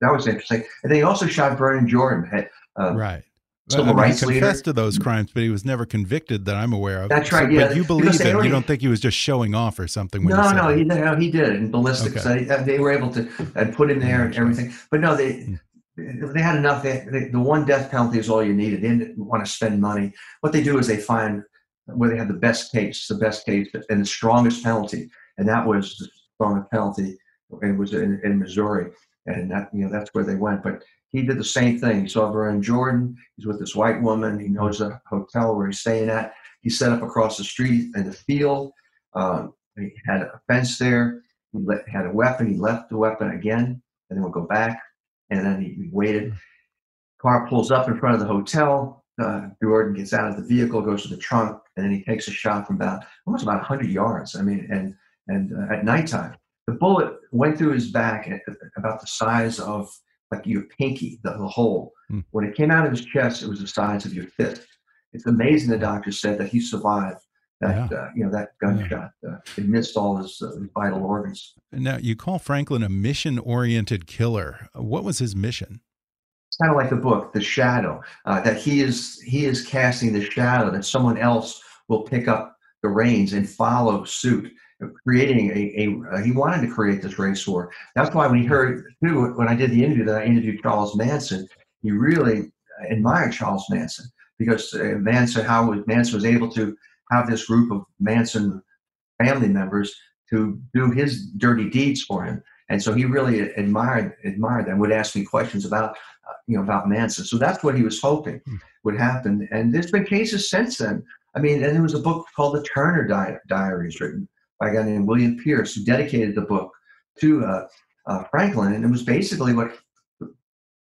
Speaker 2: that was interesting. And then he also shot Vernon Jordan.
Speaker 1: Uh, right civil I mean, he confessed leader. to those crimes, but he was never convicted that I'm aware of.
Speaker 2: That's right. So, yeah,
Speaker 1: but you believe him. you don't think he was just showing off or something.
Speaker 2: no, no, he, no, he did. And ballistics, okay. they, they, were able to and put in there and everything. But no, they hmm. they had enough. They, they, the one death penalty is all you needed. They didn't want to spend money. What they do is they find where they have the best case, the best case, and the strongest penalty, and that was the strongest penalty. It was in, in Missouri, and that you know that's where they went. But he did the same thing. He saw in Jordan. He's with this white woman. He knows the hotel where he's staying at. He set up across the street in the field. Um, he had a fence there. He let, had a weapon. He left the weapon again, and then would go back, and then he, he waited. car pulls up in front of the hotel. Uh, Jordan gets out of the vehicle, goes to the trunk, and then he takes a shot from about almost about 100 yards. I mean, and and uh, at nighttime, the bullet went through his back at, about the size of like your pinky, the, the hole. Mm. When it came out of his chest, it was the size of your fist. It's amazing. The doctor said that he survived that yeah. uh, you know that gunshot. Yeah. Uh, it missed all his, uh, vital organs.
Speaker 1: Now you call Franklin a mission-oriented killer. What was his mission?
Speaker 2: It's kind of like the book, The Shadow. Uh, that he is he is casting the shadow that someone else will pick up the reins and follow suit creating a, a uh, he wanted to create this race war. That's why when he heard too when I did the interview that I interviewed Charles Manson, he really admired Charles Manson because uh, Manson how Manson was able to have this group of Manson family members to do his dirty deeds for him. And so he really admired admired them. Would ask me questions about uh, you know about Manson. So that's what he was hoping hmm. would happen. And there's been cases since then. I mean, and there was a book called The Turner Di- Diaries written by a guy named William Pierce who dedicated the book to uh, uh, Franklin, and it was basically what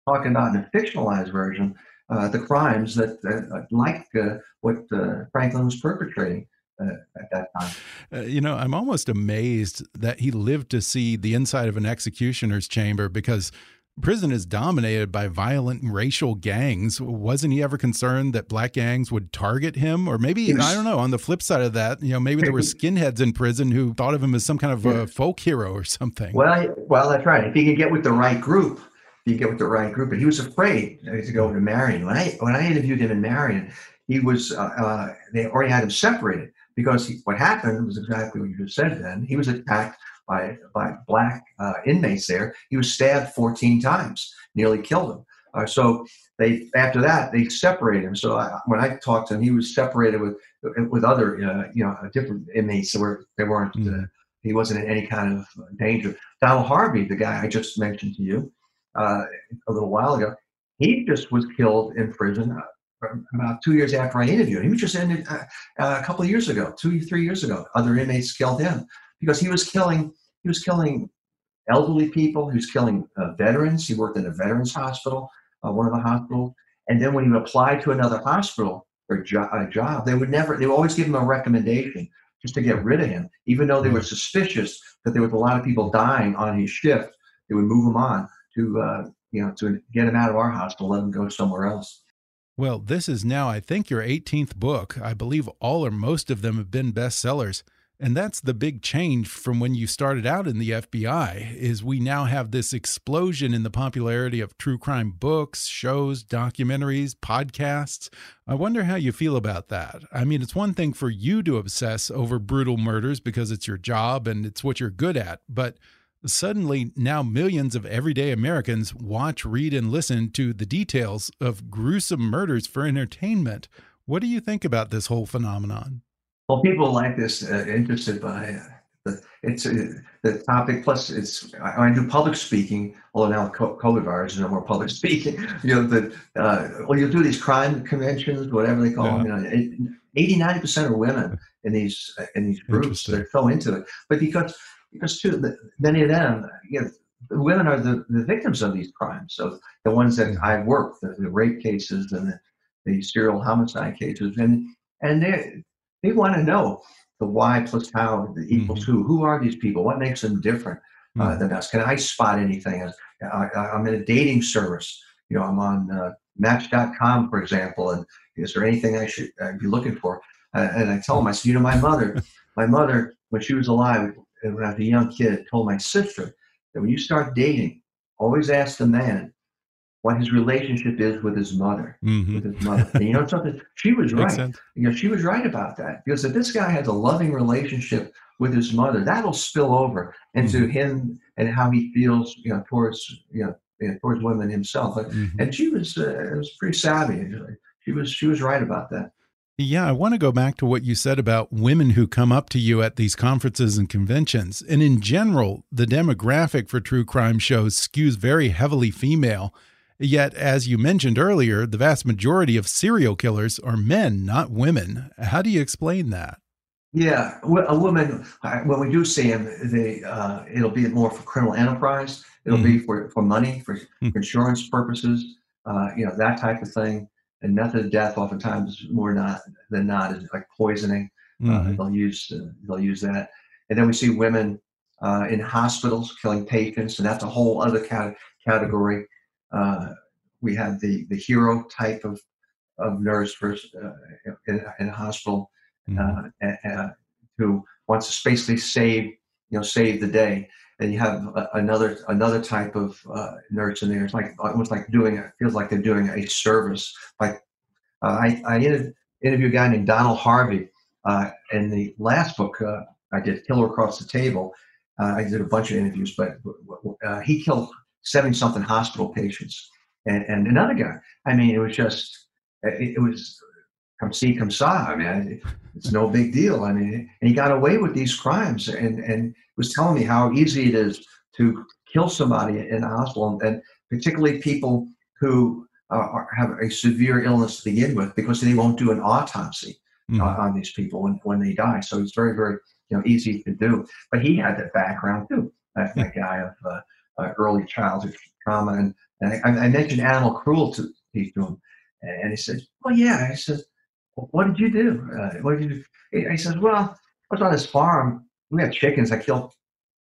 Speaker 2: talking about in a fictionalized version uh, the crimes that, uh, like uh, what uh, Franklin was perpetrating. Uh, at that time.
Speaker 1: Uh, you know, I'm almost amazed that he lived to see the inside of an executioner's chamber because prison is dominated by violent racial gangs. Wasn't he ever concerned that black gangs would target him? Or maybe, I don't know, on the flip side of that, you know, maybe there were skinheads in prison who thought of him as some kind of a folk hero or something.
Speaker 2: Well, well, that's right. If he could get with the right group, you get with the right group. But he was afraid to go to Marion. When I when I interviewed him in Marion, he was uh, uh, they already had him separated because he, what happened was exactly what you just said. Then he was attacked by by black uh, inmates there. He was stabbed 14 times, nearly killed him. Uh, so they after that they separated him. So I, when I talked to him, he was separated with with other uh, you know different inmates that were they weren't. Mm. he wasn't in any kind of danger. Donald Harvey, the guy I just mentioned to you, uh, a little while ago. He just was killed in prison uh, about two years after I interviewed him. He was just ended uh, uh, a couple of years ago, two, three years ago. Other inmates killed him because he was killing. He was killing elderly people. He was killing uh, veterans. He worked in a veterans hospital, uh, one of the hospitals. And then when he applied to another hospital or jo- a job, they would never. They would always give him a recommendation just to get rid of him, even though they were suspicious that there was a lot of people dying on his shift. They would move him on to uh, you know to get him out of our hospital, let him go somewhere else.
Speaker 1: Well, this is now, I think, your 18th book. I believe all or most of them have been bestsellers. And that's the big change from when you started out in the FBI is we now have this explosion in the popularity of true crime books, shows, documentaries, podcasts. I wonder how you feel about that. I mean, it's one thing for you to obsess over brutal murders because it's your job and it's what you're good at, but Suddenly, now millions of everyday Americans watch, read, and listen to the details of gruesome murders for entertainment. What do you think about this whole phenomenon?
Speaker 2: Well, people like this, uh, interested by uh, the, it's uh, the topic. Plus, it's I, I, do public speaking. Although now COVID virus is no more public speaking. You know, the uh, well, you do these crime conventions, whatever they call yeah. them. You know, 80, 90 percent are women in these uh, in these groups. They're so into it, but because because too the, many of them, you know, women are the, the victims of these crimes. So the ones that I work, the, the rape cases and the, the serial homicide cases, and and they they want to know the why plus how the equals mm-hmm. who. Who are these people? What makes them different uh, mm-hmm. than us? Can I spot anything? I, am in a dating service. You know, I'm on uh, Match.com, for example, and is there anything I should uh, be looking for? Uh, and I tell them, I said, you know, my mother, my mother, when she was alive, when I was a young kid, told my sister that when you start dating, always ask the man what his relationship is with his mother. Mm-hmm. With his mother. and you know something? She was right. You know, she was right about that. Because if this guy has a loving relationship with his mother, that'll spill over into mm-hmm. him and how he feels, you know, towards you know, you know towards women himself. Mm-hmm. And she was uh, was pretty savvy. She was she was right about that.
Speaker 1: Yeah, I want to go back to what you said about women who come up to you at these conferences and conventions. And in general, the demographic for true crime shows skews very heavily female. Yet, as you mentioned earlier, the vast majority of serial killers are men, not women. How do you explain that?
Speaker 2: Yeah, a woman, when we do see them, they, uh, it'll be more for criminal enterprise. It'll mm -hmm. be for, for money, for, mm -hmm. insurance purposes. uh, you know, that type of thing. And method of death, oftentimes more not than not, is like poisoning. Uh,
Speaker 1: Mhm.
Speaker 2: they'll use uh, they'll use that, and then we see women uh, in hospitals killing patients, and that's a whole other cat- category. Uh, we have the the hero type of of nurse versus, uh, in, in a hospital
Speaker 1: Mhm.
Speaker 2: uh, who wants to basically save you know save the day. And you have a, another another type of uh, nurse in there. It's like almost like doing it feels like they're doing a service. Like uh, I, I inter- interviewed a guy named Donald Harvey uh, in the last book uh, I did, Killer Across the Table. Uh, I did a bunch of interviews, but uh, he killed seventy something hospital patients, and, and another guy. I mean, it was just it, it was come see, come saw. I mean, it's no big deal. I mean, and he got away with these crimes, and and was telling me how easy it is to kill somebody in a hospital, and particularly people who uh, are, have a severe illness to begin with, because they won't do an autopsy
Speaker 1: Mhm.
Speaker 2: uh, on these people when, when they die. So it's very, very you know easy to do. But he had that background too. That, that guy of uh, uh, early childhood trauma, and, and I, I mentioned animal cruelty to him, and he said, "Well, yeah." I said, well, "What did you do? Uh, what did you do?" He, says, "Well, I was on this farm. We had chickens. I killed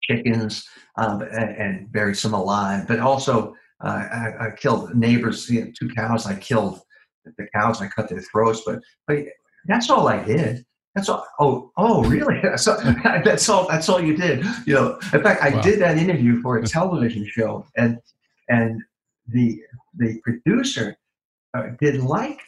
Speaker 2: chickens um, and, and buried some alive, but also." Uh, I, I killed neighbors, you know, two cows. I killed the cows. I cut their throats, but but that's all I did. That's all. Oh, oh, really? So that's all. That's all you did. You know. In fact, I
Speaker 1: Wow.
Speaker 2: did that interview for a television show, and and the the producer uh, didn't like.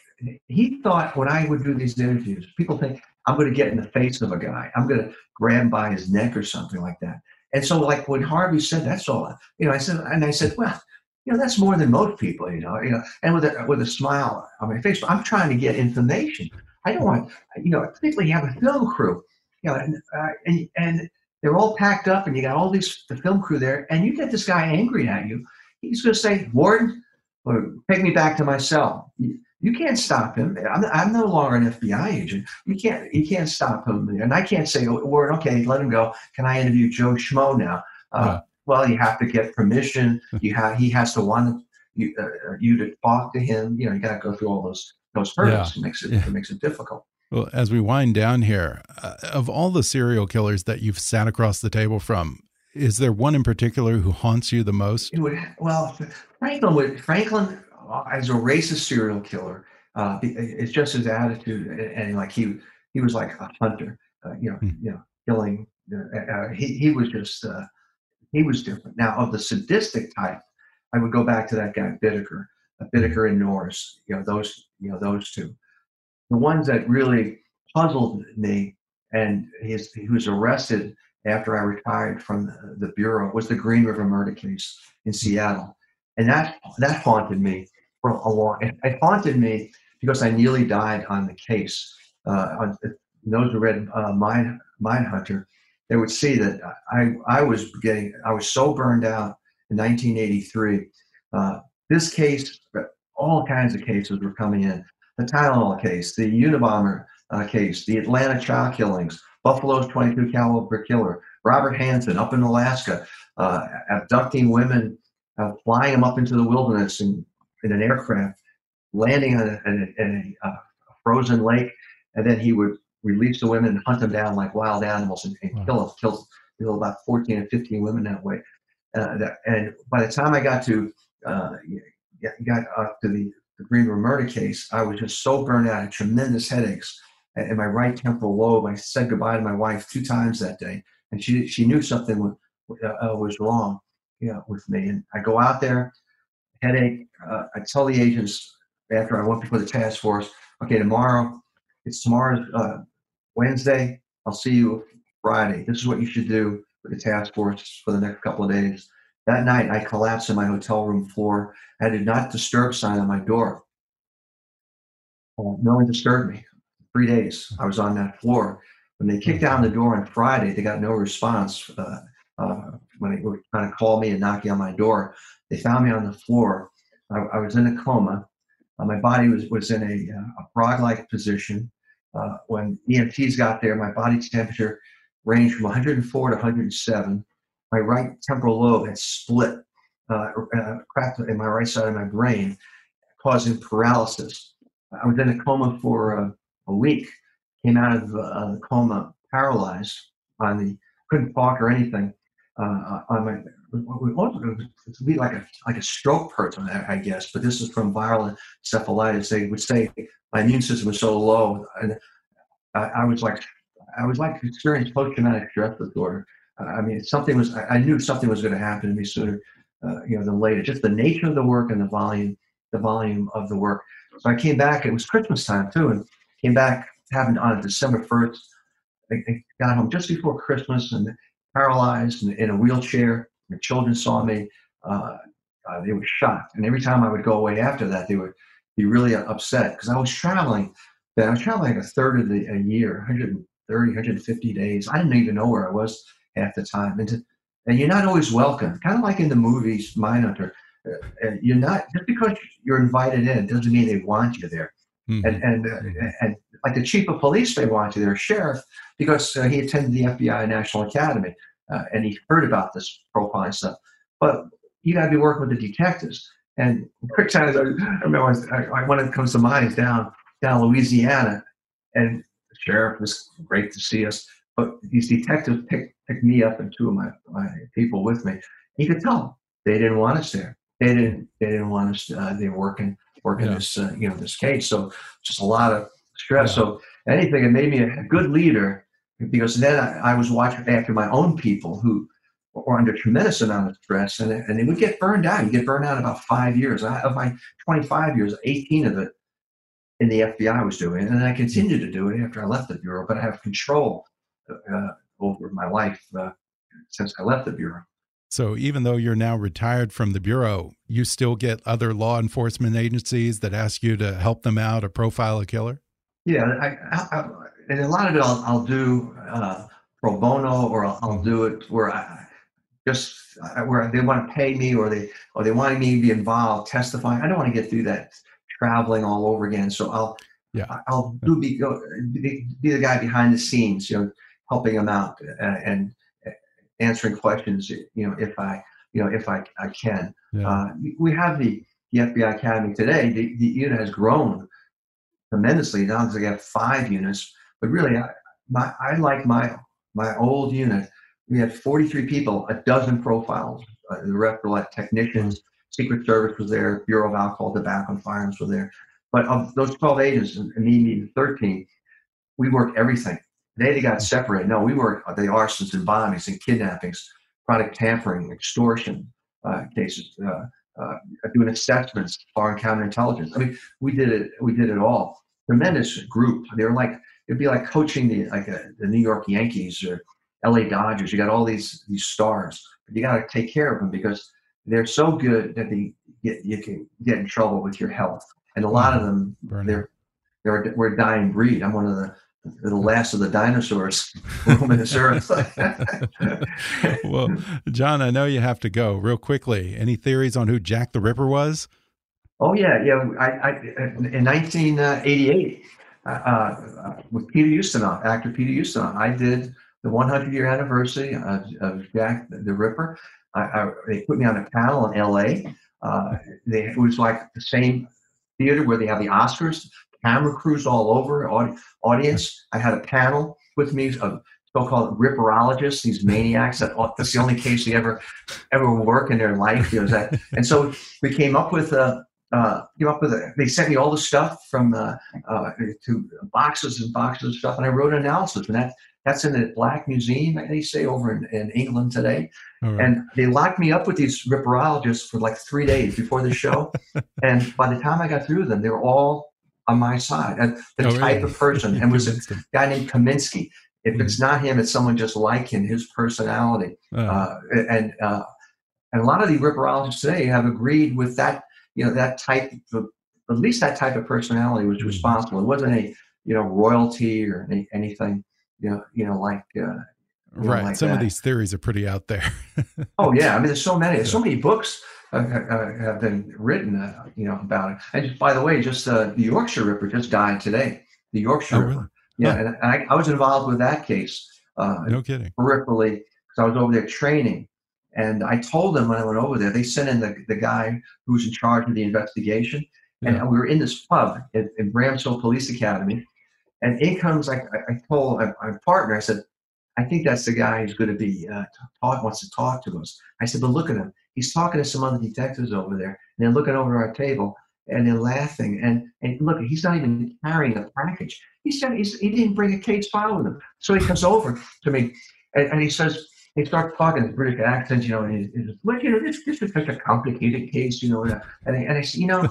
Speaker 2: He thought when I would do these interviews, people think I'm going to get in the face of a guy. I'm going to grab him by his neck or something like that. And so, like when Harvey said, "That's all," you know, I said, and I said, "Well." You know that's more than most people, you know. You know, and with a with a smile on my face, I'm trying to get information. I don't want, you know, particularly you have a film crew, you know, and, uh, and and they're all packed up, and you got all these the film crew there, and you get this guy angry at you. He's going to say, "Warden, or take me back to my cell." You, you can't stop him. I'm, I'm no longer an FBI agent. You can't you can't stop him, and I can't say, "Oh, "Warden, okay, let him go." Can I interview Joe Schmo now? Uh. Well, you have to get permission. You have he has to want you uh, you to talk to him. You know, you got to go through all those those hurdles. It makes it,
Speaker 1: Yeah.
Speaker 2: it makes it difficult.
Speaker 1: Well, as we wind down here, uh, of all the serial killers that you've sat across the table from, is there one in particular who haunts you the most?
Speaker 2: It would well, Franklin would Franklin uh, as a racist serial killer. Uh, it's just his attitude, and, and like he he was like a hunter. Uh, you know,
Speaker 1: Hmm.
Speaker 2: you know, killing. Uh, uh, he he was just uh, he was different. Now of the sadistic type, I would go back to that guy Bittaker, Bittaker and Norris. You know those you know those two. The ones that really puzzled me, and his, he was arrested after I retired from the, the bureau was the Green River murder case in Seattle, and that that haunted me for a long. It, it haunted me because I nearly died on the case. Uh, on, those who read uh, Mine Mindhunter, they would see that I I was getting I was so burned out in 1983. Uh, this case, all kinds of cases were coming in. The Tylenol case, the Unabomber uh, case, the Atlanta child killings, Buffalo's 22 caliber killer, Robert Hansen up in Alaska, uh, abducting women, uh, flying them up into the wilderness in, in an aircraft, landing in a, in a, a, uh, frozen lake, and then he would release the women and hunt them down like wild animals and, and
Speaker 1: Wow.
Speaker 2: kill them, kill, kill about 14 and 15 women that way. Uh, that, and by the time I got to uh, got, up to the, the Green River murder case, I was just so burned out, I had tremendous headaches in in my right temporal lobe. I said goodbye to my wife two times that day, and she she knew something was, uh, was wrong, you know, with me. And I go out there, headache. Uh, I tell the agents after I went before the task force, okay, tomorrow, it's tomorrow's uh, Wednesday. I'll see you Friday. This is what you should do with the task force for the next couple of days. That night, I collapsed on my hotel room floor. I a not disturb sign on my door. Uh, no one disturbed me. Three days I was on that floor. When they kicked down the door on Friday, they got no response. Uh, uh, when they were trying to call me and knocking on my door, they found me on the floor. I, I was in a coma. Uh, my body was, was in a, uh, a frog-like position. Uh, when EMTs got there, my body temperature ranged from 104 to 107. My right temporal lobe had split, uh, uh, cracked in my right side of my brain, causing paralysis. I was in a coma for a, a week, came out of uh, the coma paralyzed on the, couldn't talk or anything. Uh, on my, it would be like a like a stroke person, I guess, but this is from viral encephalitis. They would say my immune system was so low, and I, I was like, I was like experiencing post-traumatic stress disorder. I mean, something was. I knew something was going to happen to me sooner, uh, you know, than later. Just the nature of the work and the volume, the volume of the work. So I came back. It was Christmas time too, and came back having on December first. I, I, got home just before Christmas and paralyzed and in a wheelchair. My children saw me. Uh, uh, they were shocked, and every time I would go away after that, they would be really upset because I was traveling. I was traveling like a third of the a year, 130, 150 days. I didn't even know where I was half the time. And, to, and you're not always welcome, kind of like in the movies Mindhunter. Uh, you're not, just because you're invited in doesn't mean they want you there. Mm-hmm. And, and, uh, mm-hmm. and like the chief of police may want you there, sheriff, because uh, he attended the FBI National Academy uh, and he heard about this profiling stuff. But you got to be working with the detectives. And quick time, I remember I, I, one that comes to mind is down down Louisiana, and the sheriff was great to see us. But these detectives picked, picked me up and two of my, my people with me. You could tell they didn't want us there. They didn't. They didn't want us. Uh, they were working working yeah. this uh, you know this case. So just a lot of stress. Yeah. So anything, it made me a good leader because then I, I was watching after my own people who were under tremendous amount of stress and, and they would get burned out. You get burned out about five years. I, of my 25 years, 18 of it in the FBI was doing, and I continued to do it after I left the bureau. But I have control uh, over my life uh, since I left the bureau.
Speaker 1: So even though you're now retired from the bureau, you still get other law enforcement agencies that ask you to help them out or profile a killer.
Speaker 2: Yeah, I, I, and a lot of it I'll, I'll do uh, pro bono, or I'll, I'll, do it where I just where they want to pay me, or they or they want me to be involved, testifying. I don't want to get through that traveling all over again. So I'll yeah. I'll do be, be, be the guy behind the scenes, you know, helping them out and, and answering questions, you know, if I you know if I I can. Yeah. Uh, we have the the FBI Academy today. The, the unit has grown tremendously. Now they have five units, but really, I, my I like my my old unit. We had 43 people, a dozen profiles. Uh, the rest were like technicians, Secret Service was there, Bureau of Alcohol, Tobacco, and Firearms were there. But of those 12 agents, and me, 13, we worked everything. They, got separated. No, we were the arsons and bombings and kidnappings, product tampering, extortion uh, cases, uh, uh, doing assessments, foreign counterintelligence. I mean, we did it. We did it all. Tremendous group. They were like it'd be like coaching the like a, uh, the New York Yankees or L.A. Dodgers. You got all these these stars, but you got to take care of them because they're so good that they get, you can get in trouble with your health. And a lot of them, they're they're we're a dying breed. I'm one of the the last of the dinosaurs roaming this earth.
Speaker 1: well, John, I know you have to go real quickly. Any theories on who Jack the Ripper was?
Speaker 2: Oh yeah, yeah. I, I in 1988, uh, uh, with Peter Ustinov, actor Peter Ustinov, I did the 100 year anniversary of, of Jack the Ripper. I, I, they put me on a panel in LA. Uh, they, it was like the same theater where they have the Oscars, camera crews all over, audi- audience. I had a panel with me of so-called ripperologists, these maniacs. That, that's the only case they ever ever work in their life. You know, that, and so we came up with a. Uh, came up with a, they sent me all the stuff from uh, uh, to boxes and boxes of stuff, and I wrote an analysis, and that that's in the Black Museum, they say, over in, in England today. Right. And they locked me up with these ripperologists for like three days before the show. and by the time I got through them, they were all on my side. And the oh, type really? of person, and was a guy named Kaminsky. If mm it's not him, it's someone just like him, his personality. Oh. Uh, and uh, and a lot of the ripperologists today have agreed with that, you know, that type of, at least that type of personality was mm responsible. It wasn't a, you know, royalty or any, anything you know, you know, like uh,
Speaker 1: right.
Speaker 2: Know, like
Speaker 1: Some that. of these theories are pretty out there.
Speaker 2: oh yeah, I mean, there's so many, there's so many books uh, uh, have been written, uh, you know, about it. And by the way, just uh, the Yorkshire Ripper just died today. The Yorkshire oh, really? Ripper. Yeah, huh. and I, I, was involved with that case.
Speaker 1: Uh, no kidding.
Speaker 2: Peripherally, because I was over there training. And I told them when I went over there, they sent in the, the guy who's in charge of the investigation. And we were in this pub at, at Bramshill Police Academy. And in comes, I, I told my, my partner, I said, I think that's the guy who's going to be uh, talk, wants to talk to us. I said, but look at him. He's talking to some other detectives over there, and they're looking over our table, and they're laughing. And and look, he's not even carrying a package. He said he's, he didn't bring a case file with him. So he comes over to me, and, and he says, he starts talking in British accent, you know, and he, he says, well, you know, this, this is such a complicated case, you know. And, and, I, and I said, you know,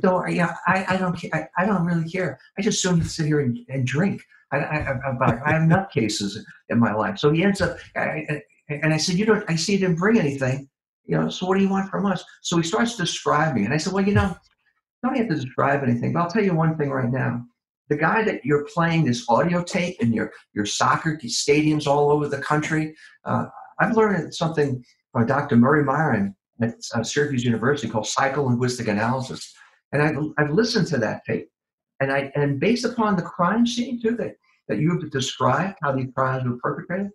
Speaker 2: don't, yeah, I, I don't, I, I don't really care. I just you sit here and, and drink. I, I, I, I have nutcases in my life. So he ends up, I, and I said, you don't, I see you didn't bring anything, you know, so what do you want from us? So he starts describing, and I said, well, you know, don't have to describe anything, but I'll tell you one thing right now. The guy that you're playing this audio tape in your, your soccer stadiums all over the country, uh, I've learned something by Dr. Murray Miron at uh, Syracuse University called psycholinguistic analysis. And I've, I've listened to that tape. And I and based upon the crime scene too that, that you've described how these crimes were perpetrated,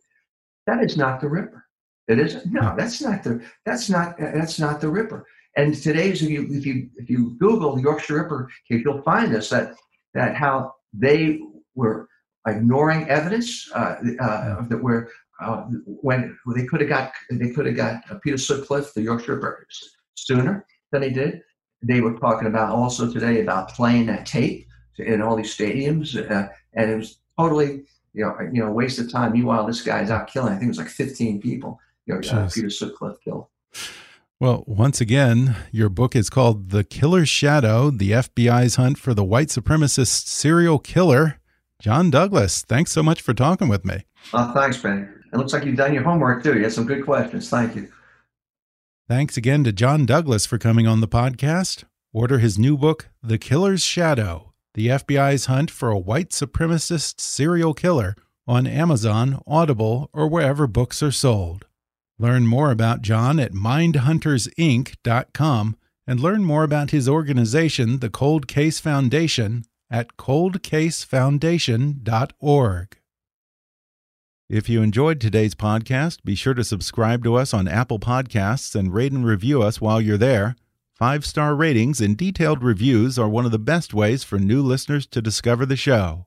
Speaker 2: that is not the Ripper. It isn't. No, that's not the that's not that's not the Ripper. And today's if you if you if you Google the Yorkshire Ripper case, you'll find this that that how they were ignoring evidence uh, uh, that were uh, when they could have got they could have got Peter Sutcliffe, the Yorkshire Ripper, sooner than they did. They were talking about also today about playing that tape in all these stadiums, uh, and it was totally you know you know waste of time. Meanwhile, this guy's out killing. I think it was like 15 people. Uh, Peter Sutcliffe killed.
Speaker 1: Well, once again, your book is called The Killer's Shadow The FBI's Hunt for the White Supremacist Serial Killer. John Douglas, thanks so much for talking with me.
Speaker 2: Uh, thanks, Ben. It looks like you've done your homework too. You had some good questions. Thank you.
Speaker 1: Thanks again to John Douglas for coming on the podcast. Order his new book, The Killer's Shadow The FBI's Hunt for a White Supremacist Serial Killer, on Amazon, Audible, or wherever books are sold. Learn more about John at mindhuntersinc.com and learn more about his organization, the Cold Case Foundation, at coldcasefoundation.org. If you enjoyed today's podcast, be sure to subscribe to us on Apple Podcasts and rate and review us while you're there. Five star ratings and detailed reviews are one of the best ways for new listeners to discover the show.